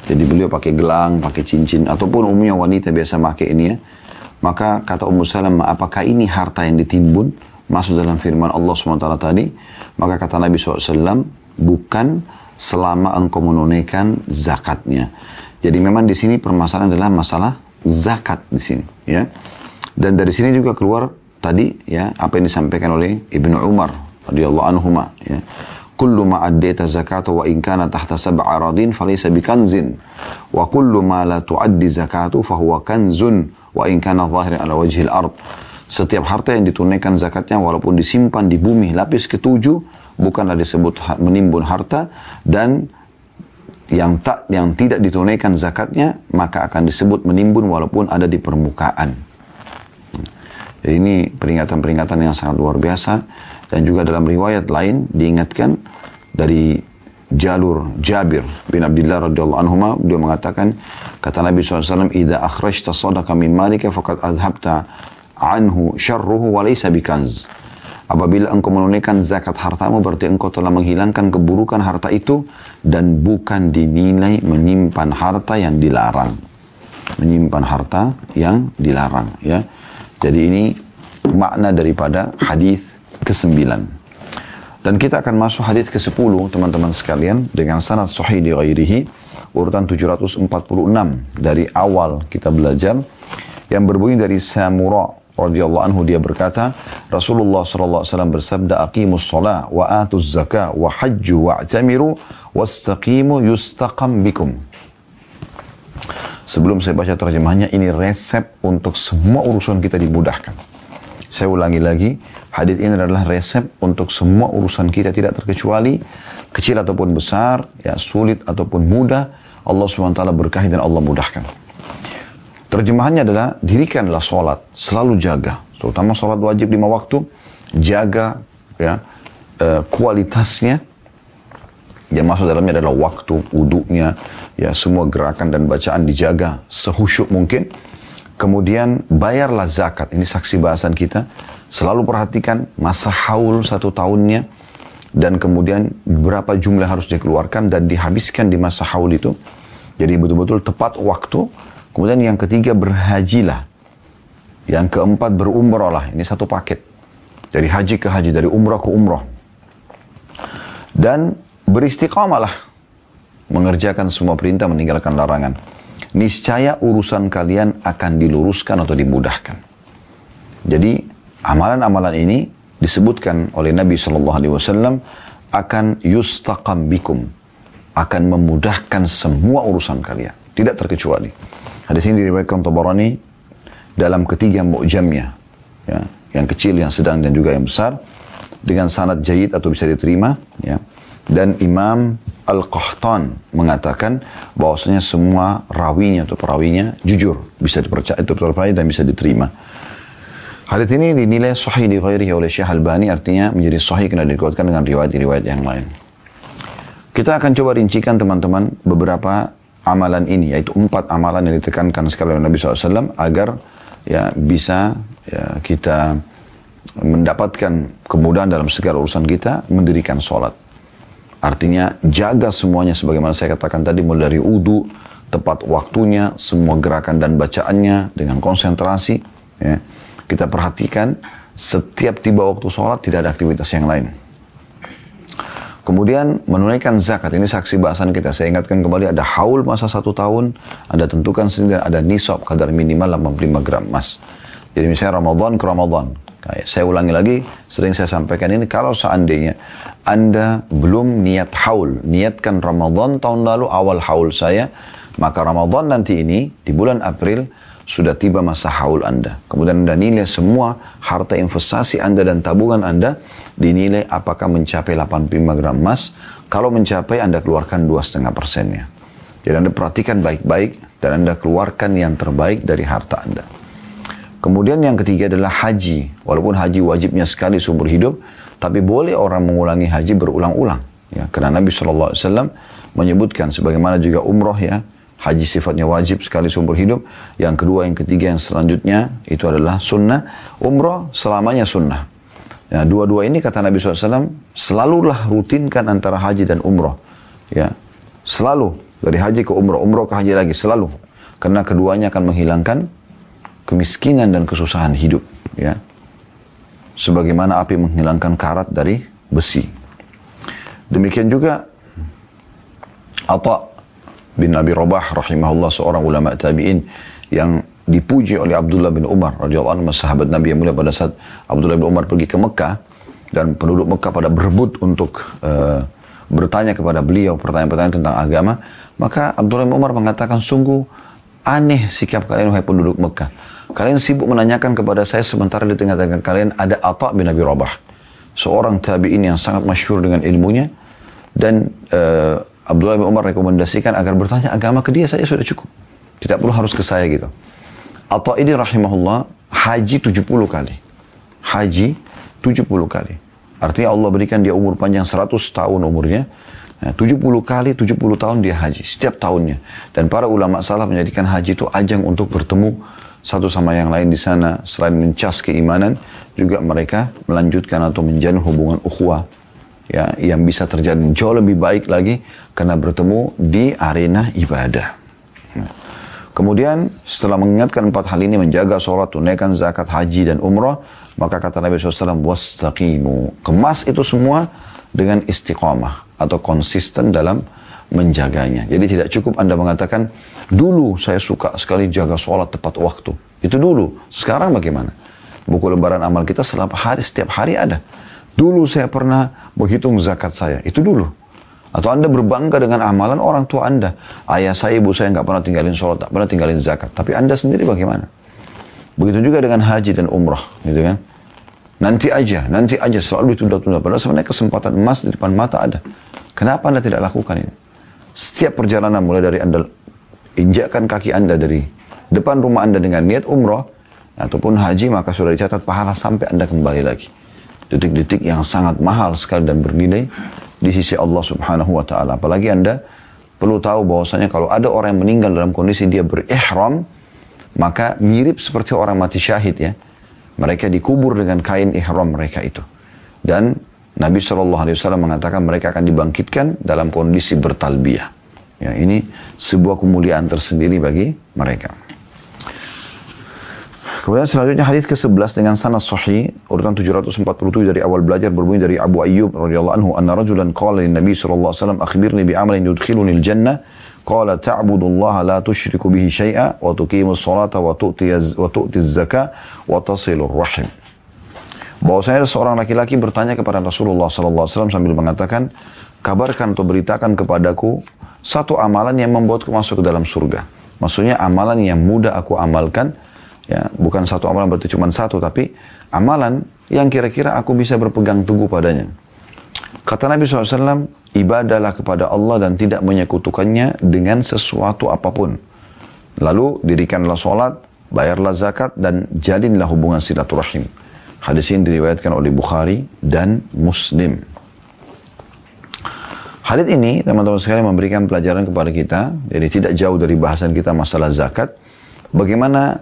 Jadi beliau pakai gelang, pakai cincin, ataupun umumnya wanita biasa pakai ini ya. Maka kata Ummu Salamah, apakah ini harta yang ditimbun? Masuk dalam firman Allah SWT tadi. Maka kata Nabi SAW, bukan selama engkau menunaikan zakatnya. Jadi memang di sini permasalahan adalah masalah zakat di sini, ya. Dan dari sini juga keluar tadi ya apa yang disampaikan oleh Ibnu Umar radhiyallahu anhu ya. Kullu ma addaita zakata wa in kana tahta sab'a aradin falaysa bikanzin. Wa kullu ma la tuaddi zakatu fahuwa kanzun wa in kana zahiran ala wajhil ard. Setiap harta yang ditunaikan zakatnya walaupun disimpan di bumi lapis ketujuh bukanlah disebut menimbun harta dan yang tak yang tidak ditunaikan zakatnya maka akan disebut menimbun walaupun ada di permukaan Jadi ini peringatan-peringatan yang sangat luar biasa. Dan juga dalam riwayat lain diingatkan dari jalur Jabir bin Abdullah radhiyallahu anhu dia mengatakan kata Nabi SAW idza akhrajta sadaqa min malika faqad adhabta anhu syarruhu wa laysa bikanz. Apabila engkau menunaikan zakat hartamu berarti engkau telah menghilangkan keburukan harta itu dan bukan dinilai menyimpan harta yang dilarang. Menyimpan harta yang dilarang ya jadi ini makna daripada hadis ke-9 dan kita akan masuk hadis ke-10 teman-teman sekalian dengan sanad sahih di ghairihi urutan 746 dari awal kita belajar. Yang berbunyi dari Samura radhiyallahu anhu dia berkata Rasulullah sallallahu alaihi wasallam bersabda aqimus shalah wa atuz zakah wa hajju wa'tamiru wastaqimu yustaqam bikum Sebelum saya baca terjemahnya, ini resep untuk semua urusan kita dimudahkan. Saya ulangi lagi, hadis ini adalah resep untuk semua urusan kita tidak terkecuali kecil ataupun besar, ya sulit ataupun mudah, Allah SWT berkahi dan Allah mudahkan. Terjemahannya adalah dirikanlah sholat, selalu jaga, terutama sholat wajib lima waktu, jaga ya uh, kualitasnya. Yang masuk dalamnya adalah waktu, wudhunya, ya semua gerakan dan bacaan dijaga sehusyuk mungkin Kemudian bayarlah zakat. Ini saksi bahasan kita. Selalu perhatikan masa haul satu tahunnya. Dan kemudian berapa jumlah harus dikeluarkan dan dihabiskan di masa haul itu. Jadi betul-betul tepat waktu. Kemudian yang ketiga berhajilah. Yang keempat berumrah Ini satu paket. Dari haji ke haji, dari umrah ke umrah. Dan beristiqamalah. Mengerjakan semua perintah, meninggalkan larangan niscaya urusan kalian akan diluruskan atau dimudahkan. Jadi amalan-amalan ini disebutkan oleh Nabi Shallallahu Alaihi Wasallam akan yustaqam bikum, akan memudahkan semua urusan kalian, tidak terkecuali. Hadis ini diriwayatkan Tabarani dalam ketiga mu'jamnya, ya, yang kecil, yang sedang dan juga yang besar, dengan sanad jayid atau bisa diterima, ya. Dan Imam Al-Qahtan mengatakan bahwasanya semua rawinya atau perawinya jujur, bisa dipercaya itu terpercaya dan bisa diterima. Hadis ini dinilai sahih di ghairihi oleh Syekh Albani artinya menjadi sahih karena dikuatkan dengan riwayat-riwayat yang lain. Kita akan coba rincikan teman-teman beberapa amalan ini yaitu empat amalan yang ditekankan sekali oleh Nabi SAW agar ya bisa ya, kita mendapatkan kemudahan dalam segala urusan kita mendirikan sholat. Artinya jaga semuanya sebagaimana saya katakan tadi mulai dari udu, tepat waktunya, semua gerakan dan bacaannya dengan konsentrasi. Ya. Kita perhatikan setiap tiba waktu sholat tidak ada aktivitas yang lain. Kemudian menunaikan zakat, ini saksi bahasan kita. Saya ingatkan kembali ada haul masa satu tahun, ada tentukan sendiri, ada nisab kadar minimal 85 gram emas. Jadi misalnya Ramadan ke Ramadan, saya ulangi lagi, sering saya sampaikan ini, kalau seandainya Anda belum niat haul, niatkan Ramadan tahun lalu awal haul saya, maka Ramadan nanti ini di bulan April sudah tiba masa haul Anda. Kemudian Anda nilai semua harta investasi Anda dan tabungan Anda dinilai apakah mencapai 85 gram emas. Kalau mencapai Anda keluarkan 2,5 persennya. Jadi Anda perhatikan baik-baik dan Anda keluarkan yang terbaik dari harta Anda. Kemudian yang ketiga adalah haji. Walaupun haji wajibnya sekali seumur hidup, tapi boleh orang mengulangi haji berulang-ulang. Ya, karena Nabi SAW menyebutkan sebagaimana juga umroh ya, haji sifatnya wajib sekali seumur hidup. Yang kedua, yang ketiga, yang selanjutnya itu adalah sunnah. Umroh selamanya sunnah. Ya, dua-dua ini kata Nabi SAW, selalulah rutinkan antara haji dan umroh. Ya, selalu dari haji ke umroh, umroh ke haji lagi, selalu. Karena keduanya akan menghilangkan kemiskinan dan kesusahan hidup ya. Sebagaimana api menghilangkan karat dari besi. Demikian juga Atta bin Nabi Rabah rahimahullah seorang ulama tabi'in yang dipuji oleh Abdullah bin Umar radhiyallahu anhu sahabat Nabi yang mulia pada saat Abdullah bin Umar pergi ke Mekah dan penduduk Mekah pada berebut untuk uh, bertanya kepada beliau pertanyaan-pertanyaan tentang agama maka Abdullah bin Umar mengatakan sungguh aneh sikap kalian wahai penduduk Mekah Kalian sibuk menanyakan kepada saya sementara di tengah-tengah kalian ada Atta bin Abi Rabah. Seorang tabi'in yang sangat masyhur dengan ilmunya. Dan uh, Abdullah bin Umar rekomendasikan agar bertanya agama ke dia saja sudah cukup. Tidak perlu harus ke saya gitu. Atta ini rahimahullah haji 70 kali. Haji 70 kali. Artinya Allah berikan dia umur panjang 100 tahun umurnya. Nah, 70 kali 70 tahun dia haji setiap tahunnya. Dan para ulama salah menjadikan haji itu ajang untuk bertemu satu sama yang lain di sana. Selain mencas keimanan, juga mereka melanjutkan atau menjalin hubungan ukhuwah ya yang bisa terjadi jauh lebih baik lagi karena bertemu di arena ibadah. Nah, kemudian setelah mengingatkan empat hal ini menjaga sholat, tunaikan zakat, haji dan umrah, maka kata Nabi SAW, wastaqimu. Kemas itu semua dengan istiqamah atau konsisten dalam menjaganya. Jadi tidak cukup Anda mengatakan, dulu saya suka sekali jaga sholat tepat waktu. Itu dulu. Sekarang bagaimana? Buku lembaran amal kita setiap hari, setiap hari ada. Dulu saya pernah menghitung zakat saya. Itu dulu. Atau Anda berbangga dengan amalan orang tua Anda. Ayah saya, ibu saya nggak pernah tinggalin sholat, tak pernah tinggalin zakat. Tapi Anda sendiri bagaimana? Begitu juga dengan haji dan umrah, gitu kan? Nanti aja, nanti aja selalu ditunda-tunda. Padahal sebenarnya kesempatan emas di depan mata ada. Kenapa Anda tidak lakukan ini? Setiap perjalanan mulai dari Anda injakkan kaki Anda dari depan rumah Anda dengan niat umrah ataupun haji maka sudah dicatat pahala sampai Anda kembali lagi. Detik-detik yang sangat mahal sekali dan bernilai di sisi Allah Subhanahu wa taala. Apalagi Anda perlu tahu bahwasanya kalau ada orang yang meninggal dalam kondisi dia berihram, maka mirip seperti orang mati syahid ya. Mereka dikubur dengan kain ihram mereka itu. Dan Nabi SAW mengatakan mereka akan dibangkitkan dalam kondisi bertalbiyah. Ya, ini sebuah kemuliaan tersendiri bagi mereka. Kemudian selanjutnya hadis ke-11 dengan sanad sahih urutan 747 dari awal belajar berbunyi dari Abu Ayyub radhiyallahu anhu anna rajulan qala lin Nabi sallallahu alaihi wasallam akhbirni bi amalin yudkhiluni al-jannah qala ta'budu Allah la tusyriku bihi syai'a wa tuqimu as-salata wa tu'ti wa tu'ti az-zakah wa tasilu rahim bahwasanya ada seorang laki-laki bertanya kepada Rasulullah wasallam sambil mengatakan kabarkan atau beritakan kepadaku satu amalan yang membuatku masuk ke dalam surga maksudnya amalan yang mudah aku amalkan Ya, bukan satu amalan berarti cuma satu, tapi amalan yang kira-kira aku bisa berpegang teguh padanya. Kata Nabi SAW, ibadahlah kepada Allah dan tidak menyekutukannya dengan sesuatu apa pun. Lalu dirikanlah sholat, bayarlah zakat, dan jalinlah hubungan silaturahim. Hadis ini diriwayatkan oleh Bukhari dan Muslim. Hadis ini teman-teman sekalian memberikan pelajaran kepada kita, jadi tidak jauh dari bahasan kita masalah zakat, bagaimana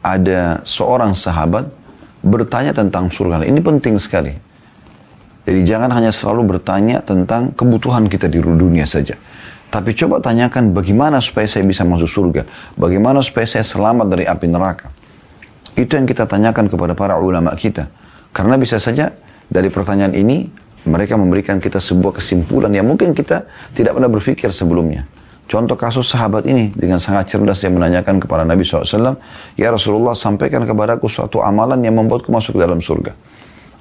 ada seorang sahabat bertanya tentang surga. Ini penting sekali. Jadi jangan hanya selalu bertanya tentang kebutuhan kita di dunia saja. Tapi coba tanyakan bagaimana supaya saya bisa masuk surga. Bagaimana supaya saya selamat dari api neraka. Itu yang kita tanyakan kepada para ulama kita. Karena bisa saja dari pertanyaan ini mereka memberikan kita sebuah kesimpulan yang mungkin kita tidak pernah berpikir sebelumnya. Contoh kasus sahabat ini dengan sangat cerdas yang menanyakan kepada Nabi SAW, Ya Rasulullah sampaikan kepadaku suatu amalan yang membuatku masuk ke dalam surga.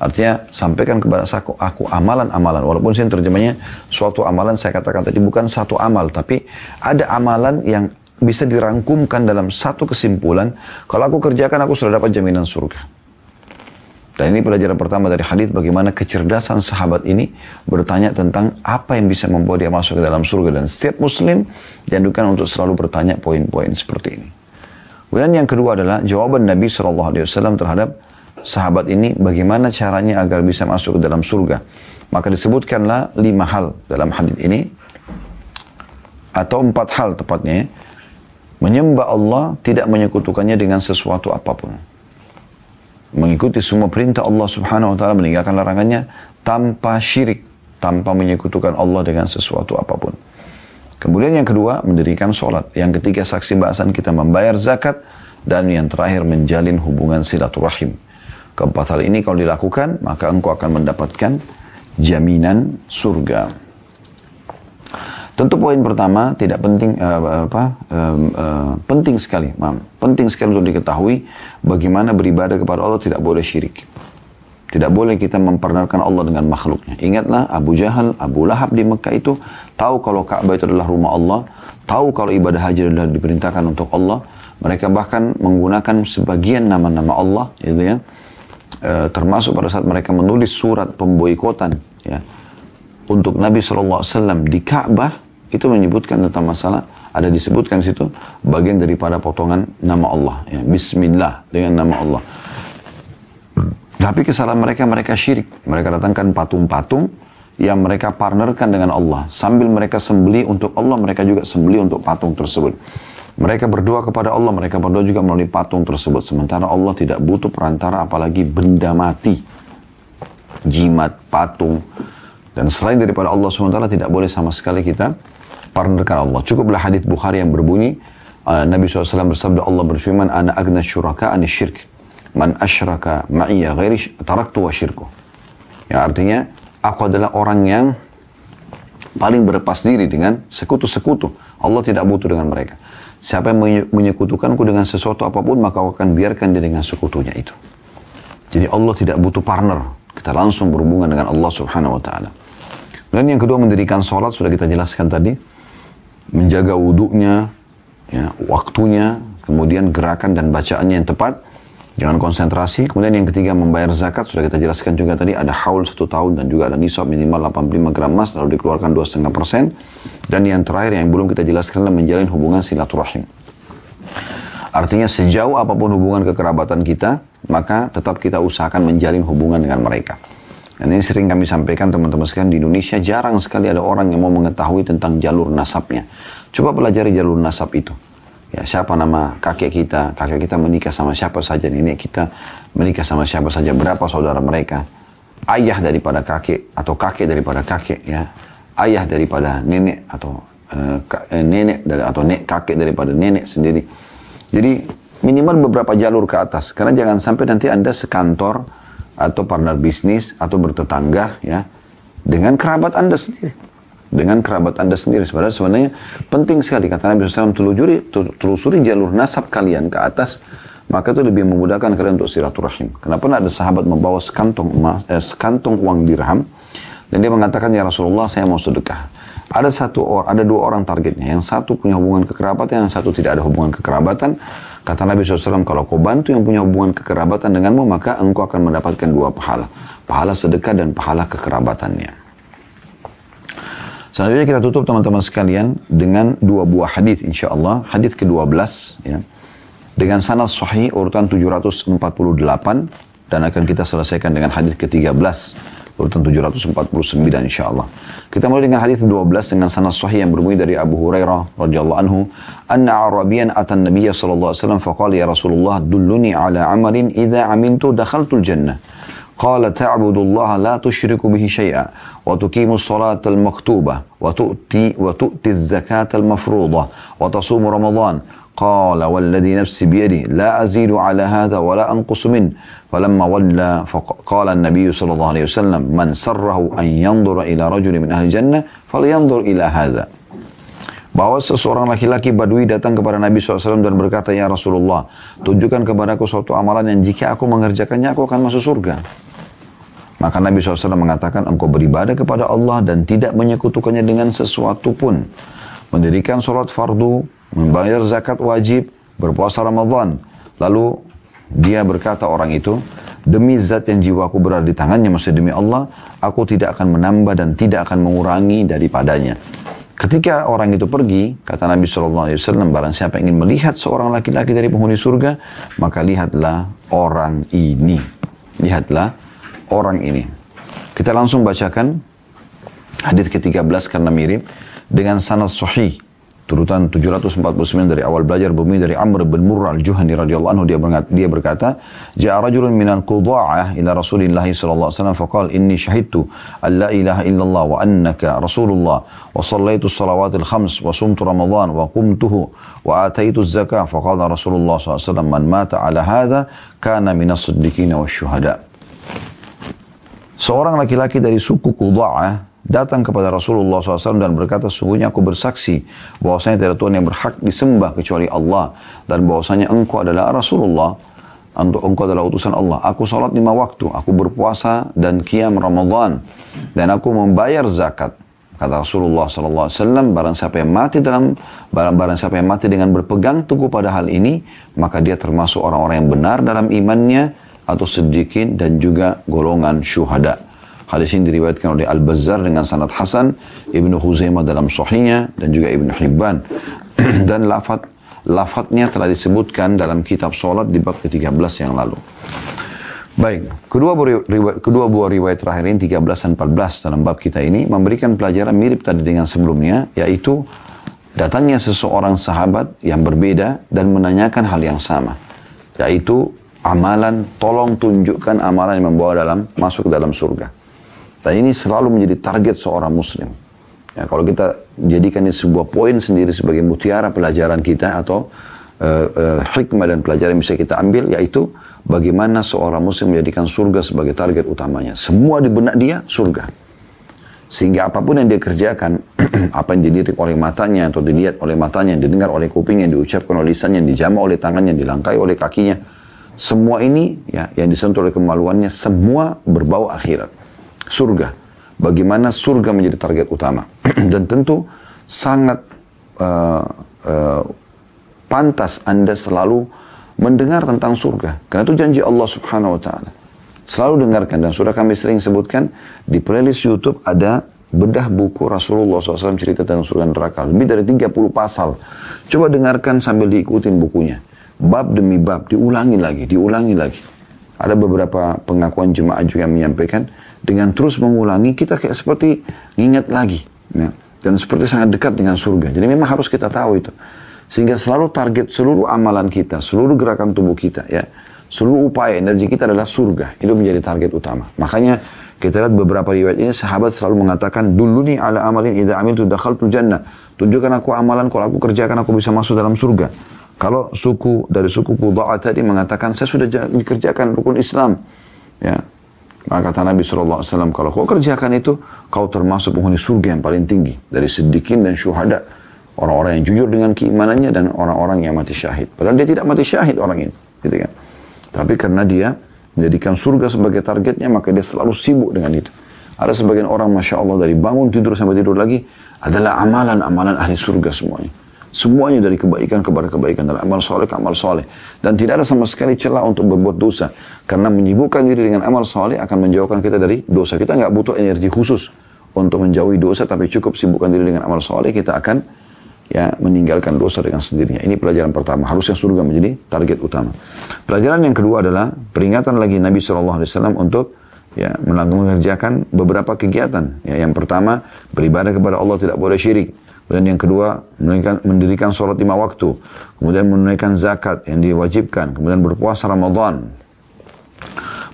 Artinya sampaikan kepada aku, aku amalan-amalan. Walaupun sini terjemahnya suatu amalan saya katakan tadi bukan satu amal. Tapi ada amalan yang bisa dirangkumkan dalam satu kesimpulan. Kalau aku kerjakan aku sudah dapat jaminan surga. Dan ini pelajaran pertama dari hadis bagaimana kecerdasan sahabat ini bertanya tentang apa yang bisa membawa dia masuk ke dalam surga dan setiap muslim dianjurkan untuk selalu bertanya poin-poin seperti ini. Kemudian yang kedua adalah jawaban Nabi SAW terhadap sahabat ini bagaimana caranya agar bisa masuk ke dalam surga. Maka disebutkanlah lima hal dalam hadis ini atau empat hal tepatnya menyembah Allah tidak menyekutukannya dengan sesuatu apa pun mengikuti semua perintah Allah Subhanahu wa taala meninggalkan larangannya tanpa syirik, tanpa menyekutukan Allah dengan sesuatu apa pun. Kemudian yang kedua, mendirikan sholat. Yang ketiga, saksi bahasan kita membayar zakat. Dan yang terakhir, menjalin hubungan silaturahim. Keempat hal ini kalau dilakukan, maka engkau akan mendapatkan jaminan surga. Tentu poin pertama tidak penting uh, apa uh, uh, penting sekali, mam, penting sekali untuk diketahui bagaimana beribadah kepada Allah tidak boleh syirik. Tidak boleh kita memperkenalkan Allah dengan makhluknya. Ingatlah Abu Jahal, Abu Lahab di Mekah itu tahu kalau Ka'bah itu adalah rumah Allah, tahu kalau ibadah haji adalah diperintahkan untuk Allah. Mereka bahkan menggunakan sebagian nama-nama Allah, gitu ya. E, termasuk pada saat mereka menulis surat pemboikotan, ya, untuk Nabi SAW di Ka'bah itu menyebutkan tentang masalah ada disebutkan situ bagian daripada potongan nama Allah. Ya. Bismillah dengan nama Allah. Tapi kesalahan mereka, mereka syirik. Mereka datangkan patung-patung yang mereka partnerkan dengan Allah. Sambil mereka sembeli untuk Allah, mereka juga sembeli untuk patung tersebut. Mereka berdoa kepada Allah, mereka berdoa juga melalui patung tersebut. Sementara Allah tidak butuh perantara apalagi benda mati. Jimat, patung. Dan selain daripada Allah SWT tidak boleh sama sekali kita partnerkan Allah. Cukuplah hadis Bukhari yang berbunyi, uh, Nabi SAW bersabda Allah berfirman, Ana agna syuraka ani syirk. Man asyraka ma'iyya ghairi taraktu wa syirku. Ya artinya, aku adalah orang yang paling berlepas diri dengan sekutu-sekutu. Allah tidak butuh dengan mereka. Siapa yang menyekutukanku dengan sesuatu apa pun, maka aku akan biarkan dia dengan sekutunya itu. Jadi Allah tidak butuh partner. Kita langsung berhubungan dengan Allah subhanahu wa ta'ala. Dan yang kedua mendirikan sholat, sudah kita jelaskan tadi. Menjaga wudhunya, ya, waktunya, kemudian gerakan dan bacaannya yang tepat. Jangan konsentrasi. Kemudian yang ketiga membayar zakat. Sudah kita jelaskan juga tadi ada haul satu tahun dan juga ada nisab minimal 85 gram emas lalu dikeluarkan 2,5 persen. Dan yang terakhir yang belum kita jelaskan adalah menjalin hubungan silaturahim. Artinya sejauh apa pun hubungan kekerabatan kita, maka tetap kita usahakan menjalin hubungan dengan mereka. Dan ini sering kami sampaikan teman-teman sekalian di Indonesia jarang sekali ada orang yang mau mengetahui tentang jalur nasabnya. Coba pelajari jalur nasab itu. Ya, siapa nama kakek kita, kakek kita menikah sama siapa saja, nenek kita menikah sama siapa saja, berapa saudara mereka, ayah daripada kakek atau kakek daripada kakek, ya, ayah daripada nenek atau uh, nenek dari atau nek kakek daripada nenek sendiri. Jadi minimal beberapa jalur ke atas, karena jangan sampai nanti anda sekantor atau partner bisnis atau bertetangga, ya, dengan kerabat anda sendiri dengan kerabat anda sendiri. Sebenarnya sebenarnya penting sekali kata Nabi SAW telusuri, telusuri jalur nasab kalian ke atas maka itu lebih memudahkan kalian untuk silaturahim. Kenapa ada sahabat membawa sekantong emas, eh, sekantong uang dirham dan dia mengatakan ya Rasulullah saya mau sedekah. Ada satu orang, ada dua orang targetnya. Yang satu punya hubungan kekerabatan, yang satu tidak ada hubungan kekerabatan. Kata Nabi SAW, kalau kau bantu yang punya hubungan kekerabatan denganmu, maka engkau akan mendapatkan dua pahala. Pahala sedekah dan pahala kekerabatannya. Selanjutnya kita tutup teman-teman sekalian dengan dua buah hadis insya Allah. Hadis ke-12 ya. Dengan sanad sahih urutan 748 dan akan kita selesaikan dengan hadis ke-13 urutan 749 insya Allah. Kita mulai dengan hadis ke-12 dengan sanad sahih yang berbunyi dari Abu Hurairah radhiyallahu anhu, "Anna Arabiyan atan Nabiy sallallahu alaihi wasallam faqala ya Rasulullah dulluni ala amalin idza amintu dakhaltul jannah." قال تعبد الله لا تشرك به شيئا وتقيم الصلاة المكتوبة وتؤتي, وتؤتي الزكاة المفروضة وتصوم رمضان قال والذي نفسي بيده لا أزيد على هذا ولا أنقص منه فلما ولى فقال النبي صلى الله عليه وسلم من سره أن ينظر إلى رجل من أهل الجنة فلينظر إلى هذا bahwa seseorang laki-laki badui datang kepada Nabi SAW dan berkata, Ya Rasulullah, tunjukkan kepadaku suatu amalan yang jika aku mengerjakannya, aku akan masuk surga. Maka Nabi SAW mengatakan engkau beribadah kepada Allah dan tidak menyekutukannya dengan sesuatu pun. Mendirikan sholat fardu, membayar zakat wajib, berpuasa Ramadan. Lalu dia berkata orang itu, demi zat yang jiwaku berada di tangannya, maksudnya demi Allah, aku tidak akan menambah dan tidak akan mengurangi daripadanya. Ketika orang itu pergi, kata Nabi SAW, barang siapa ingin melihat seorang laki-laki dari penghuni surga, maka lihatlah orang ini. Lihatlah orang ini. Kita langsung bacakan hadis ke-13 karena mirip dengan sanad sahih turutan 749 dari awal belajar bumi dari Amr bin Murrah al-Juhani radhiyallahu anhu dia berkata, dia berkata ja'a rajulun minal qudha'ah ila Rasulillah sallallahu alaihi wasallam faqala inni syahidtu an la ilaha illallah wa annaka rasulullah wa sallaitu salawatil khams wa sumtu ramadan wa qumtuhu wa ataitu zakah. Faqala Rasulullah sallallahu alaihi wasallam man mata ala hadha kana minas siddiqina wasyuhada' Seorang laki-laki dari suku Qudha'ah datang kepada Rasulullah SAW dan berkata, sungguhnya aku bersaksi bahwasanya tidak Tuhan yang berhak disembah kecuali Allah dan bahwasanya engkau adalah Rasulullah untuk engkau adalah utusan Allah. Aku salat lima waktu, aku berpuasa dan kiam Ramadan dan aku membayar zakat. Kata Rasulullah SAW, barang siapa yang mati dalam barang, barang siapa yang mati dengan berpegang teguh pada hal ini, maka dia termasuk orang-orang yang benar dalam imannya atau sedikit dan juga golongan syuhada. Hadis ini diriwayatkan oleh Al-Bazzar dengan sanad Hasan, Ibnu Huzaimah dalam sahihnya dan juga Ibnu Hibban. [clears throat] dan lafat lafadznya telah disebutkan dalam kitab solat di bab ke-13 yang lalu. Baik, kedua buah, riwayat, kedua buah riwayat terakhir ini 13 dan 14 dalam bab kita ini memberikan pelajaran mirip tadi dengan sebelumnya, yaitu datangnya seseorang sahabat yang berbeda dan menanyakan hal yang sama, yaitu amalan, tolong tunjukkan amalan yang membawa dalam masuk dalam surga. Dan ini selalu menjadi target seorang muslim. Ya, kalau kita jadikan ini sebuah poin sendiri sebagai mutiara pelajaran kita atau uh, uh, hikmah dan pelajaran yang bisa kita ambil, yaitu bagaimana seorang muslim menjadikan surga sebagai target utamanya. Semua di benak dia surga. Sehingga apa pun yang dia kerjakan, [clears throat] apa yang dilirik oleh matanya atau dilihat oleh matanya, yang didengar oleh kupingnya, yang diucapkan oleh lisannya, yang dijama oleh tangannya, yang dilangkai oleh kakinya, semua ini ya yang disentuh oleh kemaluannya semua berbau akhirat. Surga. Bagaimana surga menjadi target utama. [clears throat] Dan tentu sangat uh, uh, pantas Anda selalu mendengar tentang surga. Karena itu janji Allah subhanahu wa ta'ala. Selalu dengarkan dan sudah kami sering sebutkan di playlist YouTube ada bedah buku Rasulullah SAW cerita tentang surga neraka. Lebih dari 30 pasal. Coba dengarkan sambil diikutin bukunya. Bab demi bab, diulangi lagi, diulangi lagi. Ada beberapa pengakuan jemaah juga yang menyampaikan, dengan terus mengulangi, kita kayak seperti ingat lagi. Ya. Dan seperti sangat dekat dengan surga. Jadi memang harus kita tahu itu. Sehingga selalu target seluruh amalan kita, seluruh gerakan tubuh kita, ya, seluruh upaya energi kita adalah surga. Itu menjadi target utama. Makanya kita lihat beberapa riwayat ini sahabat selalu mengatakan dulu nih ala amalin idza amiltu dakhaltu jannah. Tunjukkan aku amalan kalau aku kerjakan aku bisa masuk dalam surga. Kalau suku dari suku Qudaa tadi mengatakan saya sudah dikerjakan rukun Islam. Ya. Maka kata Nabi SAW, kalau kau kerjakan itu, kau termasuk penghuni surga yang paling tinggi. Dari sedikit dan syuhada. Orang-orang yang jujur dengan keimanannya dan orang-orang yang mati syahid. Padahal dia tidak mati syahid orang ini. Gitu kan. Tapi karena dia menjadikan surga sebagai targetnya, maka dia selalu sibuk dengan itu. Ada sebagian orang, Masya Allah, dari bangun tidur sampai tidur lagi, adalah amalan-amalan ahli surga semuanya. Semuanya dari kebaikan kepada kebaikan, dari amal soleh ke amal soleh. Dan tidak ada sama sekali celah untuk berbuat dosa. Karena menyibukkan diri dengan amal soleh akan menjauhkan kita dari dosa. Kita nggak butuh energi khusus untuk menjauhi dosa, tapi cukup sibukkan diri dengan amal soleh, kita akan ya meninggalkan dosa dengan sendirinya. Ini pelajaran pertama. Harusnya surga menjadi target utama. Pelajaran yang kedua adalah peringatan lagi Nabi SAW untuk ya mengerjakan beberapa kegiatan. Ya, yang pertama beribadah kepada Allah tidak boleh syirik. Kemudian yang kedua mendirikan, mendirikan sholat lima waktu. Kemudian menunaikan zakat yang diwajibkan. Kemudian berpuasa Ramadan.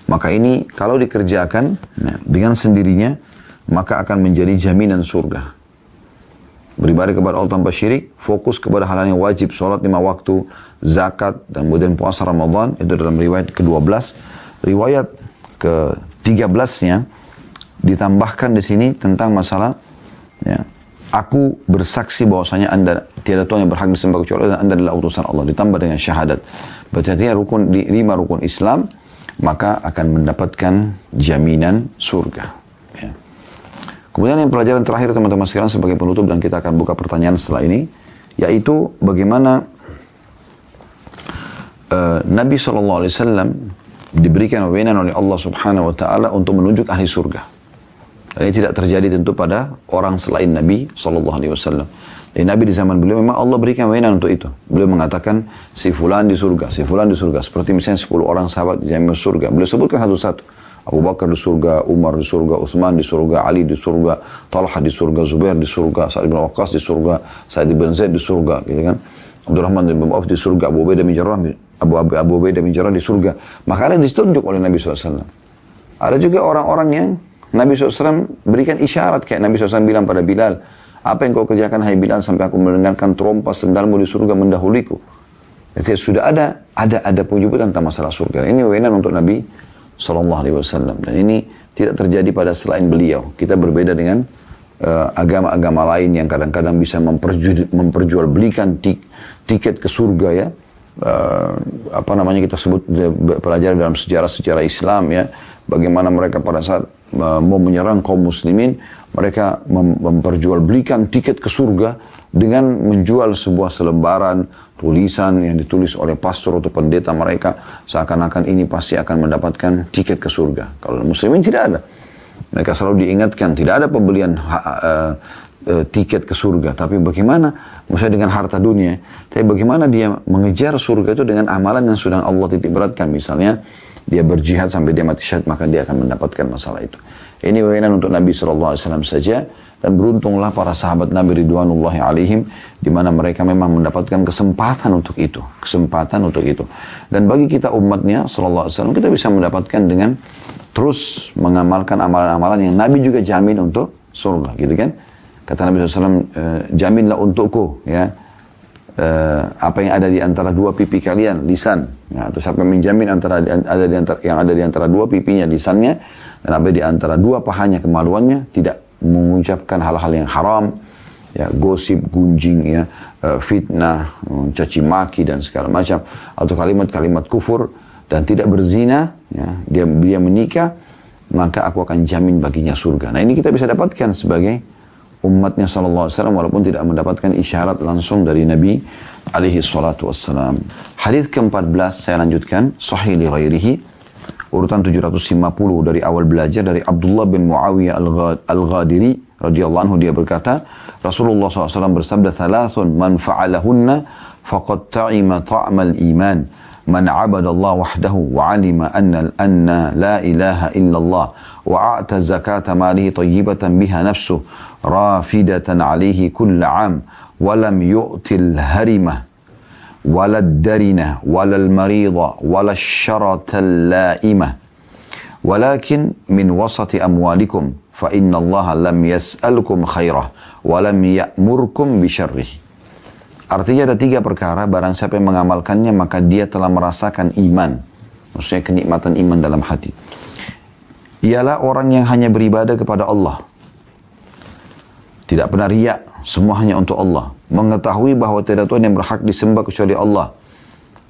Maka ini kalau dikerjakan ya, dengan sendirinya maka akan menjadi jaminan surga beribadah kepada Allah tanpa syirik, fokus kepada hal yang wajib, sholat lima waktu, zakat, dan kemudian puasa Ramadan, itu dalam riwayat ke-12. Riwayat ke-13-nya ditambahkan di sini tentang masalah ya, aku bersaksi bahwasanya anda tiada Tuhan yang berhak disembah kecuali dan anda adalah utusan Allah. Ditambah dengan syahadat. Berarti artinya rukun di lima rukun Islam maka akan mendapatkan jaminan surga. Kemudian yang pelajaran terakhir teman-teman sekalian sebagai penutup dan kita akan buka pertanyaan setelah ini, yaitu bagaimana uh, Nabi SAW diberikan wewenang oleh Allah Subhanahu Wa Taala untuk menunjuk ahli surga. Dan ini tidak terjadi tentu pada orang selain Nabi SAW. Dan Nabi di zaman beliau memang Allah berikan wewenang untuk itu. Beliau mengatakan si fulan di surga, si fulan di surga. Seperti misalnya 10 orang sahabat di surga. Beliau sebutkan satu-satu. Abu Bakar di surga, Umar di surga, Uthman di surga, Ali di surga, Talha di surga, Zubair di surga, Sa'id bin Waqqas di surga, Sa'id bin Zaid di surga, gitu kan. Abdurrahman bin Auf di surga, Abu Ubaidah bin Jarrah, Abu Abu, Abu Ubaidah bin Jarrah di surga. Maka ada ditunjuk oleh Nabi SAW. Ada juga orang-orang yang Nabi SAW berikan isyarat kayak Nabi SAW bilang pada Bilal, apa yang kau kerjakan hai Bilal sampai aku mendengarkan trompa sendalmu di surga mendahuliku. Jadi sudah ada ada ada penyebutan tentang masalah surga. Ini wewenang untuk Nabi Sallallahu Alaihi. Dan ini tidak terjadi pada selain beliau. Kita berbeda dengan eh, agama-agama uh, lain yang kadang-kadang bisa memperjual, memperjualbelikan tik, tiket ke surga ya. Uh, apa namanya kita sebut pelajari dalam sejarah-sejarah Islam ya. Bagaimana mereka pada saat uh, mau menyerang kaum muslimin, mereka mem memperjualbelikan tiket ke surga dengan menjual sebuah selembaran tulisan yang ditulis oleh pastor atau pendeta mereka seakan-akan ini pasti akan mendapatkan tiket ke surga. Kalau muslimin tidak ada. Mereka selalu diingatkan tidak ada pembelian uh, uh, tiket ke surga. Tapi bagaimana, misalnya dengan harta dunia, tapi bagaimana dia mengejar surga itu dengan amalan yang sudah Allah titik beratkan. Misalnya, dia berjihad sampai dia mati syahid, maka dia akan mendapatkan masalah itu. Ini wewenang untuk Nabi SAW saja, dan beruntunglah para sahabat Nabi Ridwanullahi alaihim, di mana mereka memang mendapatkan kesempatan untuk itu. Kesempatan untuk itu. Dan bagi kita umatnya, SAW, kita bisa mendapatkan dengan terus mengamalkan amalan-amalan yang Nabi juga jamin untuk surga, gitu kan? Kata Nabi SAW, e, eh, jaminlah untukku, ya, e, apa yang ada di antara dua pipi kalian, lisan, ya, atau siapa menjamin antara ada di antara yang ada di antara dua pipinya, lisannya, dan apa di antara dua pahanya kemaluannya, tidak mengucapkan hal-hal yang haram, ya, gosip, gunjing, ya, eh, fitnah, caci maki dan segala macam, atau kalimat-kalimat kufur, dan tidak berzina, ya, dia dia menikah, maka aku akan jamin baginya surga. Nah ini kita bisa dapatkan sebagai umatnya Shallallahu Alaihi Wasallam walaupun tidak mendapatkan isyarat langsung dari Nabi alaihi salatu wassalam. Hadis ke-14 saya lanjutkan sahih li ghairihi urutan 750 dari awal belajar dari Abdullah bin Muawiyah al-Ghadiri radhiyallahu anhu dia berkata Rasulullah SAW bersabda thalathun man fa'alahunna faqad ta'ima ta'mal iman man 'abada Allah wahdahu wa 'alima anna anna la ilaha illallah wa a'ta zakata malihi tayyibatan biha nafsuhu رافدة عليه كل عام ولم يؤت الهرمة ولا الدرنة ولا المريضة ولا الشرة اللائمة ولكن من وسط أموالكم فإن الله لم يسألكم خيره ولم يأمركم بشره Artinya ada tiga perkara, barang siapa yang mengamalkannya maka dia telah merasakan iman. Maksudnya kenikmatan iman dalam hati. Ialah orang yang hanya beribadah kepada Allah. tidak pernah riak, semua hanya untuk Allah. Mengetahui bahwa tidak Tuhan yang berhak disembah kecuali Allah.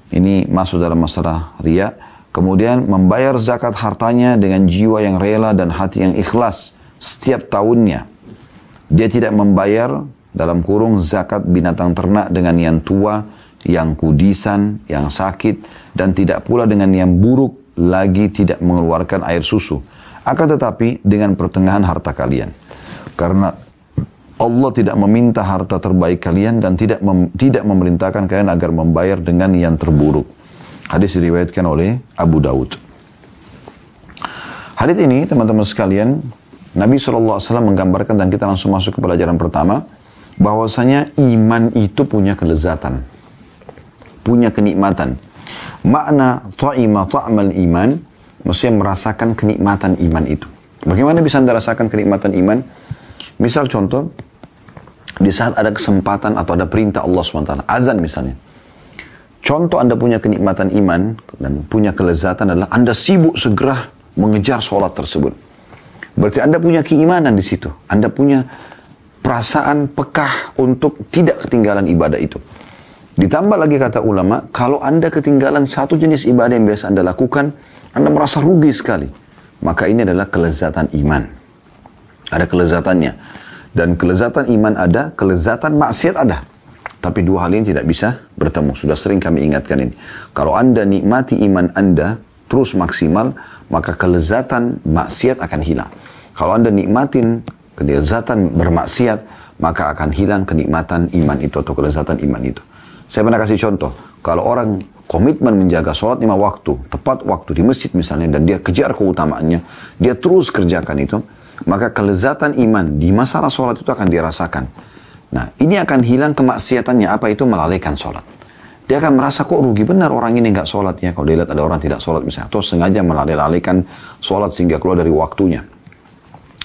Ini masuk dalam masalah riak. Kemudian membayar zakat hartanya dengan jiwa yang rela dan hati yang ikhlas setiap tahunnya. Dia tidak membayar dalam kurung zakat binatang ternak dengan yang tua, yang kudisan, yang sakit, dan tidak pula dengan yang buruk lagi tidak mengeluarkan air susu. Akan tetapi dengan pertengahan harta kalian. Karena Allah tidak meminta harta terbaik kalian dan tidak mem, tidak memerintahkan kalian agar membayar dengan yang terburuk. Hadis diriwayatkan oleh Abu Daud. Hadis ini teman-teman sekalian, Nabi SAW menggambarkan dan kita langsung masuk ke pelajaran pertama bahwasanya iman itu punya kelezatan, punya kenikmatan. Makna ta'ima ta'mal iman, maksudnya merasakan kenikmatan iman itu. Bagaimana bisa anda rasakan kenikmatan iman? Misal contoh, di saat ada kesempatan atau ada perintah Allah SWT, azan misalnya. Contoh anda punya kenikmatan iman dan punya kelezatan adalah anda sibuk segera mengejar sholat tersebut. Berarti anda punya keimanan di situ. Anda punya perasaan pekah untuk tidak ketinggalan ibadah itu. Ditambah lagi kata ulama, kalau Anda ketinggalan satu jenis ibadah yang biasa Anda lakukan, Anda merasa rugi sekali. Maka ini adalah kelezatan iman. Ada kelezatannya. Dan kelezatan iman ada, kelezatan maksiat ada. Tapi dua hal ini tidak bisa bertemu. Sudah sering kami ingatkan ini. Kalau Anda nikmati iman Anda terus maksimal, maka kelezatan maksiat akan hilang. Kalau Anda nikmatin kelezatan bermaksiat, maka akan hilang kenikmatan iman itu atau kelezatan iman itu. Saya pernah kasih contoh, kalau orang komitmen menjaga sholat lima waktu, tepat waktu di masjid misalnya, dan dia kejar keutamaannya, dia terus kerjakan itu, maka kelezatan iman di masalah sholat itu akan dirasakan. Nah, ini akan hilang kemaksiatannya, apa itu melalaikan sholat. Dia akan merasa kok rugi benar orang ini nggak sholat ya. Kalau dia lihat ada orang tidak sholat misalnya. Atau sengaja melalaikan sholat sehingga keluar dari waktunya.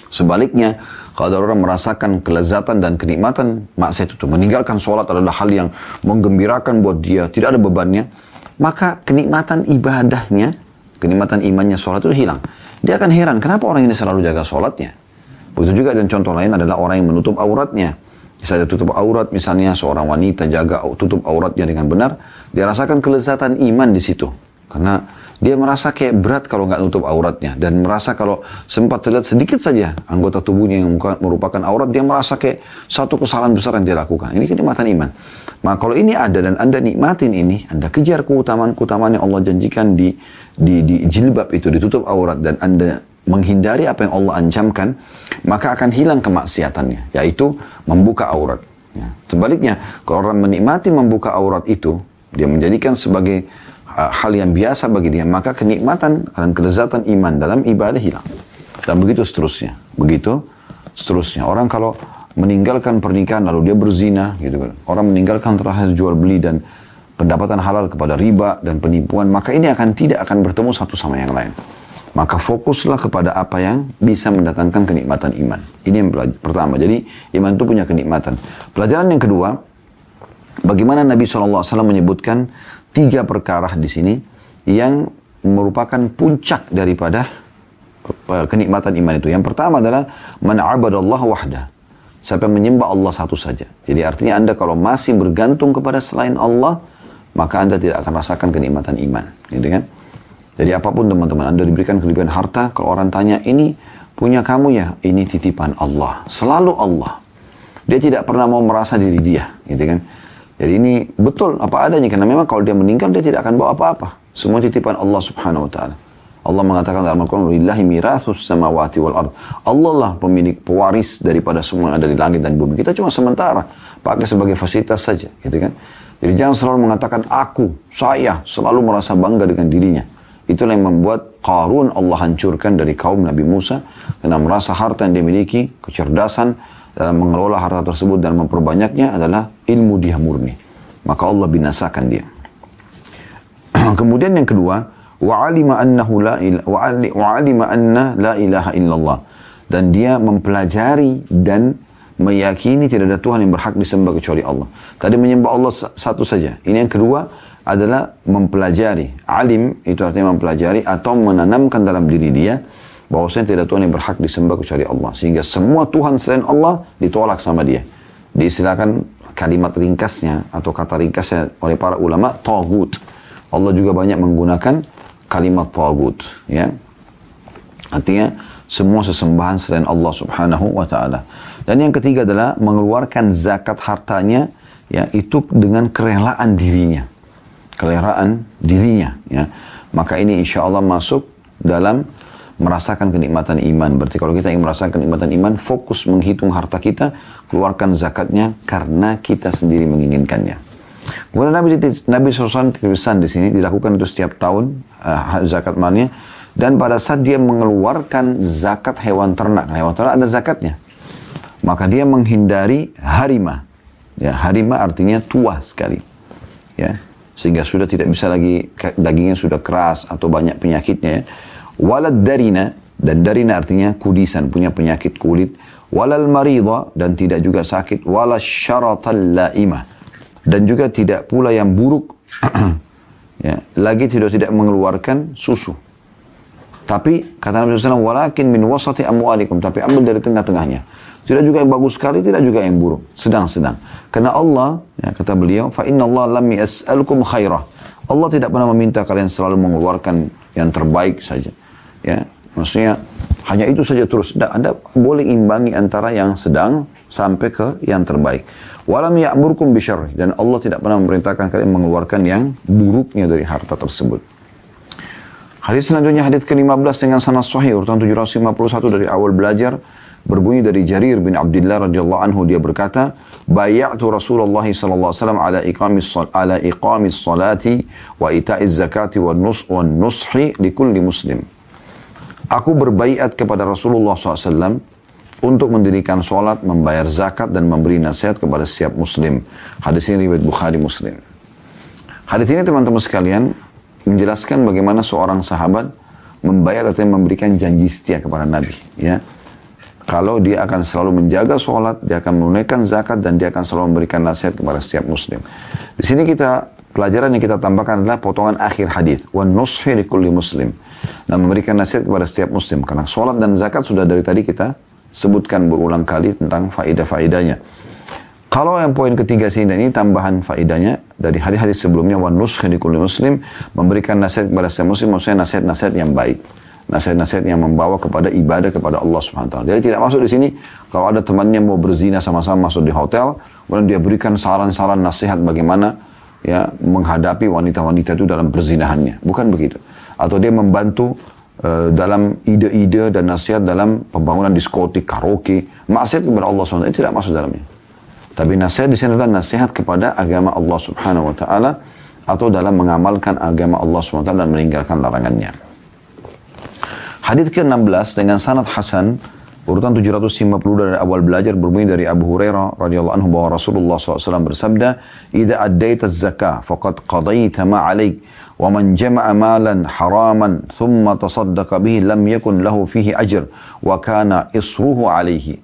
Sebaliknya, kalau ada orang merasakan kelezatan dan kenikmatan maksiat itu, meninggalkan sholat adalah hal yang menggembirakan buat dia, tidak ada bebannya, maka kenikmatan ibadahnya, kenikmatan imannya sholat itu hilang. Dia akan heran, kenapa orang ini selalu jaga sholatnya? Begitu juga dan contoh lain adalah orang yang menutup auratnya. Misalnya tutup aurat, misalnya seorang wanita jaga tutup auratnya dengan benar, dia rasakan kelezatan iman di situ. Karena dia merasa kayak berat kalau nggak nutup auratnya dan merasa kalau sempat terlihat sedikit saja anggota tubuhnya yang merupakan aurat dia merasa kayak satu kesalahan besar yang dia lakukan ini kenikmatan iman maka kalau ini ada dan anda nikmatin ini anda kejar keutamaan keutamaan yang Allah janjikan di di, di jilbab itu ditutup aurat dan anda menghindari apa yang Allah ancamkan, maka akan hilang kemaksiatannya, yaitu membuka aurat. Ya. Sebaliknya, kalau orang menikmati membuka aurat itu, dia menjadikan sebagai hal yang biasa bagi dia, maka kenikmatan dan kelezatan iman dalam ibadah hilang. Dan begitu seterusnya. Begitu seterusnya. Orang kalau meninggalkan pernikahan lalu dia berzina gitu kan. Orang meninggalkan terakhir jual beli dan pendapatan halal kepada riba dan penipuan, maka ini akan tidak akan bertemu satu sama yang lain. Maka fokuslah kepada apa yang bisa mendatangkan kenikmatan iman. Ini yang pertama. Jadi iman itu punya kenikmatan. Pelajaran yang kedua, bagaimana Nabi SAW menyebutkan tiga perkara di sini yang merupakan puncak daripada eh, kenikmatan iman itu. Yang pertama adalah abadallah wahda. Siapa menyembah Allah satu saja. Jadi artinya Anda kalau masih bergantung kepada selain Allah, maka Anda tidak akan rasakan kenikmatan iman. Gitu kan? Jadi apa pun teman-teman, Anda diberikan kelebihan harta, kalau orang tanya, ini punya kamu ya? Ini titipan Allah. Selalu Allah. Dia tidak pernah mau merasa diri dia. Gitu kan? Jadi ini betul apa adanya. Karena memang kalau dia meninggal, dia tidak akan bawa apa-apa. Semua titipan Allah subhanahu wa ta'ala. Allah mengatakan dalam Al-Quran, Lillahi mirathus samawati wal ard. Allah lah pemilik pewaris daripada semua yang ada di langit dan bumi. Kita cuma sementara pakai sebagai fasilitas saja, gitu kan? Jadi jangan selalu mengatakan aku, saya, selalu merasa bangga dengan dirinya. Itulah yang membuat Qarun Allah hancurkan dari kaum Nabi Musa karena merasa harta yang dimiliki, kecerdasan dalam mengelola harta tersebut dan memperbanyaknya adalah ilmu dia murni. Maka Allah binasakan dia. [clears throat] Kemudian yang kedua, wa'alima annahu la wa'alima anna la ilaha illallah dan dia mempelajari dan meyakini tidak ada Tuhan yang berhak disembah kecuali Allah. Tadi menyembah Allah satu saja. Ini yang kedua, adalah mempelajari. Alim itu artinya mempelajari atau menanamkan dalam diri dia bahwasanya tidak Tuhan yang berhak disembah kecuali Allah. Sehingga semua Tuhan selain Allah ditolak sama dia. Diistilahkan kalimat ringkasnya atau kata ringkasnya oleh para ulama tagut. Allah juga banyak menggunakan kalimat tagut, ya. Artinya semua sesembahan selain Allah Subhanahu wa taala. Dan yang ketiga adalah mengeluarkan zakat hartanya ya itu dengan kerelaan dirinya keleraan dirinya ya maka ini insya Allah masuk dalam merasakan kenikmatan iman. Berarti kalau kita ingin merasakan kenikmatan iman fokus menghitung harta kita keluarkan zakatnya karena kita sendiri menginginkannya. Kemudian Nabi Nabi SAW pesan di sini dilakukan itu setiap tahun uh, zakat malnya. Dan pada saat dia mengeluarkan zakat hewan ternak hewan ternak ada zakatnya. Maka dia menghindari harima ya harima artinya tua sekali. Ya sehingga sudah tidak bisa lagi dagingnya sudah keras atau banyak penyakitnya ya. Walad darina dan darina artinya kudisan punya penyakit kulit walal marida dan tidak juga sakit walal syaratal laimah dan juga tidak pula yang buruk [clears throat] ya lagi tidak tidak mengeluarkan susu tapi kata Nabi SAW walakin min wasati amwalikum tapi ambil dari tengah-tengahnya tidak juga yang bagus sekali, tidak juga yang buruk. Sedang-sedang. Karena Allah, ya, kata beliau, fa inna Allah lam yas'alukum khairah. Allah tidak pernah meminta kalian selalu mengeluarkan yang terbaik saja. Ya, maksudnya hanya itu saja terus. Tidak, anda boleh imbangi antara yang sedang sampai ke yang terbaik. Walam ya'murkum bisyarri. Dan Allah tidak pernah memerintahkan kalian mengeluarkan yang buruknya dari harta tersebut. Hadis selanjutnya hadis ke-15 dengan sanad sahih urutan 751 dari awal belajar berbunyi dari Jarir bin Abdullah radhiyallahu anhu dia berkata bayatu Rasulullah sallallahu alaihi wasallam ala iqamis ala iqamis salati wa ita'iz zakati wa nus wa nushi likulli muslim aku berbaiat kepada Rasulullah SAW untuk mendirikan sholat, membayar zakat, dan memberi nasihat kepada setiap muslim. Hadis ini riwayat Bukhari Muslim. Hadis ini teman-teman sekalian menjelaskan bagaimana seorang sahabat membayar atau memberikan janji setia kepada Nabi. Ya, kalau dia akan selalu menjaga sholat, dia akan menunaikan zakat, dan dia akan selalu memberikan nasihat kepada setiap muslim. Di sini kita, pelajaran yang kita tambahkan adalah potongan akhir hadis. Wa nushi muslim. Dan memberikan nasihat kepada setiap muslim. Karena sholat dan zakat sudah dari tadi kita sebutkan berulang kali tentang faidah-faidahnya. Kalau yang poin ketiga sini, dan ini tambahan faidahnya dari hadis-hadis sebelumnya, wa kulli muslim, memberikan nasihat kepada setiap muslim, maksudnya nasihat-nasihat yang baik nasihat-nasihat yang membawa kepada ibadah kepada Allah Subhanahu Jadi tidak masuk di sini kalau ada temannya mau berzina sama-sama masuk di hotel, kemudian dia berikan saran-saran nasihat bagaimana ya menghadapi wanita-wanita itu dalam perzinahannya. Bukan begitu. Atau dia membantu uh, dalam ide-ide dan nasihat dalam pembangunan diskotik, karaoke, maksiat kepada Allah SWT itu tidak masuk dalamnya. Tapi nasihat di sini adalah nasihat kepada agama Allah Subhanahu wa taala atau dalam mengamalkan agama Allah SWT dan meninggalkan larangannya. Hadis ke-16 dengan sanad Hasan urutan 750 dari awal belajar berbunyi dari Abu Hurairah radhiyallahu anhu bahwa Rasulullah SAW bersabda, "Idza addaita az-zakah faqad qadaita ma 'alaik wa man jama'a malan haraman thumma tasaddaqa bihi lam yakun lahu fihi ajr wa kana isruhu 'alaihi."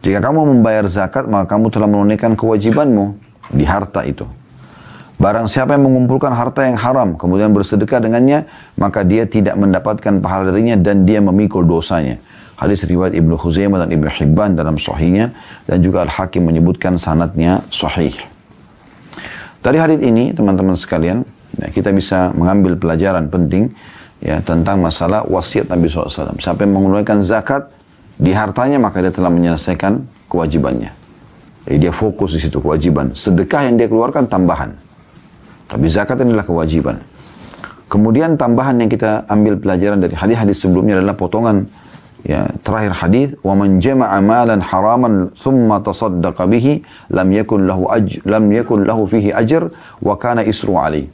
Jika kamu membayar zakat, maka kamu telah menunaikan kewajibanmu di harta itu. Barang siapa yang mengumpulkan harta yang haram, kemudian bersedekah dengannya, maka dia tidak mendapatkan pahala darinya dan dia memikul dosanya. Hadis riwayat Ibnu Khuzaimah dan Ibnu Hibban dalam sahihnya dan juga Al-Hakim menyebutkan sanatnya sahih. Dari hadis ini, teman-teman sekalian, ya, kita bisa mengambil pelajaran penting ya tentang masalah wasiat Nabi SAW. Siapa yang mengeluarkan zakat di hartanya, maka dia telah menyelesaikan kewajibannya. Jadi dia fokus di situ kewajiban. Sedekah yang dia keluarkan tambahan. Tapi zakat adalah kewajiban. Kemudian tambahan yang kita ambil pelajaran dari hadis-hadis sebelumnya adalah potongan ya terakhir hadis wa man jama'a malan haraman thumma tasaddaqa bihi lam yakun lahu aj lam yakun lahu fihi ajr wa kana isru ali.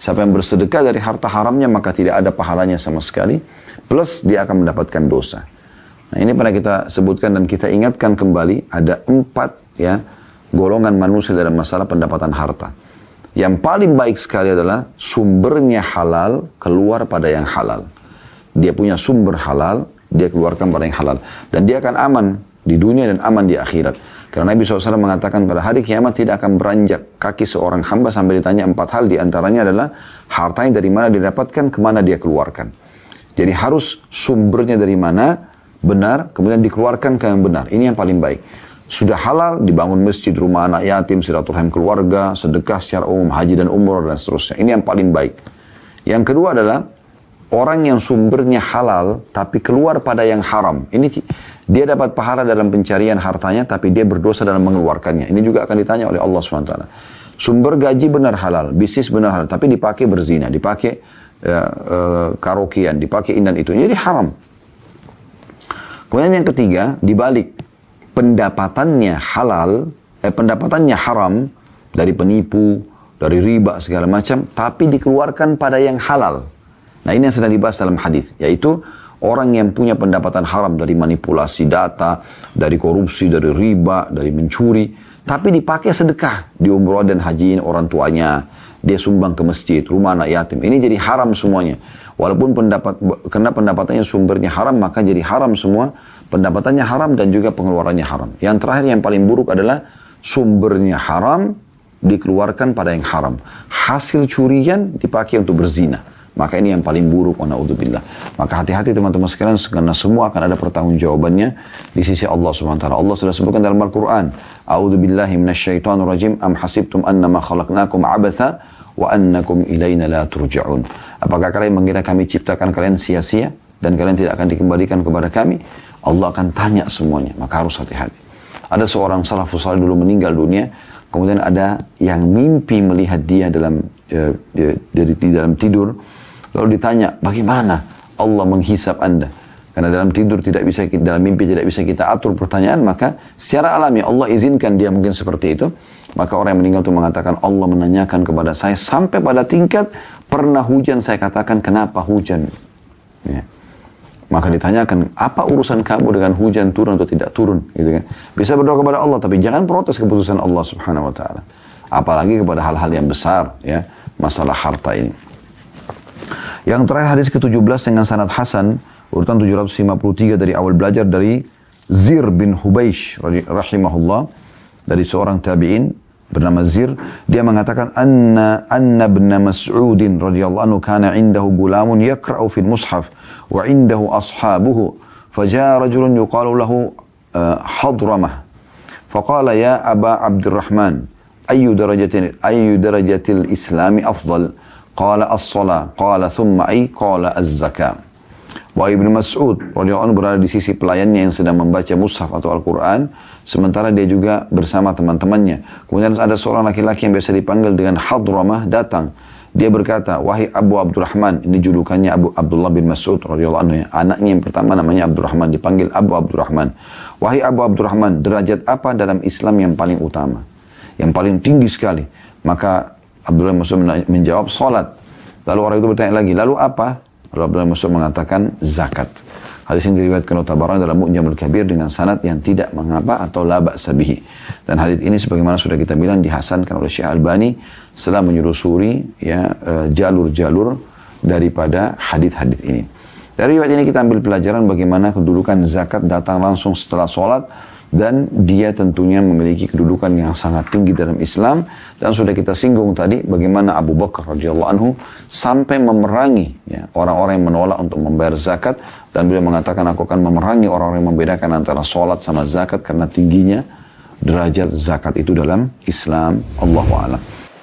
Siapa yang bersedekah dari harta haramnya maka tidak ada pahalanya sama sekali plus dia akan mendapatkan dosa. Nah, ini pernah kita sebutkan dan kita ingatkan kembali ada empat ya golongan manusia dalam masalah pendapatan harta. Yang paling baik sekali adalah sumbernya halal keluar pada yang halal. Dia punya sumber halal, dia keluarkan pada yang halal. Dan dia akan aman di dunia dan aman di akhirat. Karena Nabi SAW mengatakan pada hari kiamat tidak akan beranjak kaki seorang hamba sampai ditanya empat hal. Di antaranya adalah hartanya dari mana didapatkan, ke mana dia keluarkan. Jadi harus sumbernya dari mana, benar, kemudian dikeluarkan ke yang benar. Ini yang paling baik. Sudah halal dibangun masjid, rumah anak yatim, silaturahim keluarga, sedekah secara umum, haji dan umroh dan seterusnya. Ini yang paling baik. Yang kedua adalah orang yang sumbernya halal tapi keluar pada yang haram. Ini dia dapat pahala dalam pencarian hartanya tapi dia berdosa dalam mengeluarkannya. Ini juga akan ditanya oleh Allah SWT. Sumber gaji benar halal, bisnis benar halal, tapi dipakai berzina, dipakai uh, uh, karaokean, dipakai inan itu. Jadi haram. Kemudian yang ketiga, dibalik pendapatannya halal, eh, pendapatannya haram dari penipu, dari riba segala macam, tapi dikeluarkan pada yang halal. Nah ini yang sedang dibahas dalam hadis, yaitu orang yang punya pendapatan haram dari manipulasi data, dari korupsi, dari riba, dari mencuri, tapi dipakai sedekah di umroh dan hajiin orang tuanya, dia sumbang ke masjid, rumah anak yatim. Ini jadi haram semuanya. Walaupun pendapat karena pendapatannya sumbernya haram, maka jadi haram semua pendapatannya haram dan juga pengeluarannya haram. Yang terakhir yang paling buruk adalah sumbernya haram dikeluarkan pada yang haram. Hasil curian dipakai untuk berzina. Maka ini yang paling buruk, wa na'udzubillah. Maka hati-hati teman-teman sekalian, karena semua akan ada pertanggungjawabannya di sisi Allah SWT. Allah sudah sebutkan dalam Al-Quran, A'udhu billahi minasyaitonir rajim, am hasibtum annama khalaqnakum abatha, wa annakum ilayna la turja'un. Apakah kalian mengira kami ciptakan kalian sia-sia, dan kalian tidak akan dikembalikan kepada kami? Allah akan tanya semuanya, maka harus hati-hati. Ada seorang salafus salih dulu meninggal dunia, kemudian ada yang mimpi melihat dia dalam uh, dari di dalam tidur, lalu ditanya, bagaimana Allah menghisap anda? Karena dalam tidur tidak bisa, dalam mimpi tidak bisa kita atur pertanyaan, maka secara alami Allah izinkan dia mungkin seperti itu. Maka orang yang meninggal itu mengatakan Allah menanyakan kepada saya sampai pada tingkat pernah hujan saya katakan kenapa hujan. Ya. Maka ditanyakan, apa urusan kamu dengan hujan turun atau tidak turun? Gitu kan. Bisa berdoa kepada Allah, tapi jangan protes keputusan Allah subhanahu wa ta'ala. Apalagi kepada hal-hal yang besar, ya masalah harta ini. Yang terakhir hadis ke-17 dengan sanad Hasan, urutan 753 dari awal belajar dari Zir bin Hubeish rahimahullah, dari seorang tabi'in bernama Zir, dia mengatakan anna anna bin Mas'udin radhiyallahu anhu kana indahu gulamun yakra'u fil mushaf وعنده أصحابه فجاء رجل يقال له حضرمة فقال يا أبا عبد الرحمن أي درجة أي درجة الإسلام أفضل Qala as-salah, qala thumma ai, qala az-zakah. Wa ibn Mas'ud radhiyallahu berada di sisi pelayannya yang sedang membaca mushaf atau Al-Qur'an, sementara dia juga bersama teman-temannya. Kemudian ada seorang laki-laki yang biasa dipanggil dengan Hadramah datang. Dia berkata, "Wahai Abu Abdurrahman," ini julukannya Abu Abdullah bin Mas'ud radhiyallahu anhu. Ya. Anaknya yang pertama namanya Abdurrahman dipanggil Abu Abdurrahman. "Wahai Abu Abdurrahman, derajat apa dalam Islam yang paling utama? Yang paling tinggi sekali?" Maka Abdullah bin Mas'ud menjawab, salat. Lalu orang itu bertanya lagi, lalu apa? Lalu Abdullah bin Mas'ud mengatakan, zakat. Hadis ini diriwayatkan oleh Tabarani dalam Mu'jamul Kabir dengan sanad yang tidak mengapa atau laba sabihi. Dan hadis ini sebagaimana sudah kita bilang dihasankan oleh Syekh Albani setelah menyusuri ya eh, jalur-jalur daripada hadis-hadis ini. Dari riwayat ini kita ambil pelajaran bagaimana kedudukan zakat datang langsung setelah sholat dan dia tentunya memiliki kedudukan yang sangat tinggi dalam Islam. Dan sudah kita singgung tadi bagaimana Abu Bakar radhiyallahu anhu sampai memerangi ya, orang-orang yang menolak untuk membayar zakat. Dan beliau mengatakan aku akan memerangi orang-orang yang membedakan antara sholat sama zakat karena tingginya derajat zakat itu dalam Islam. Allah a'lam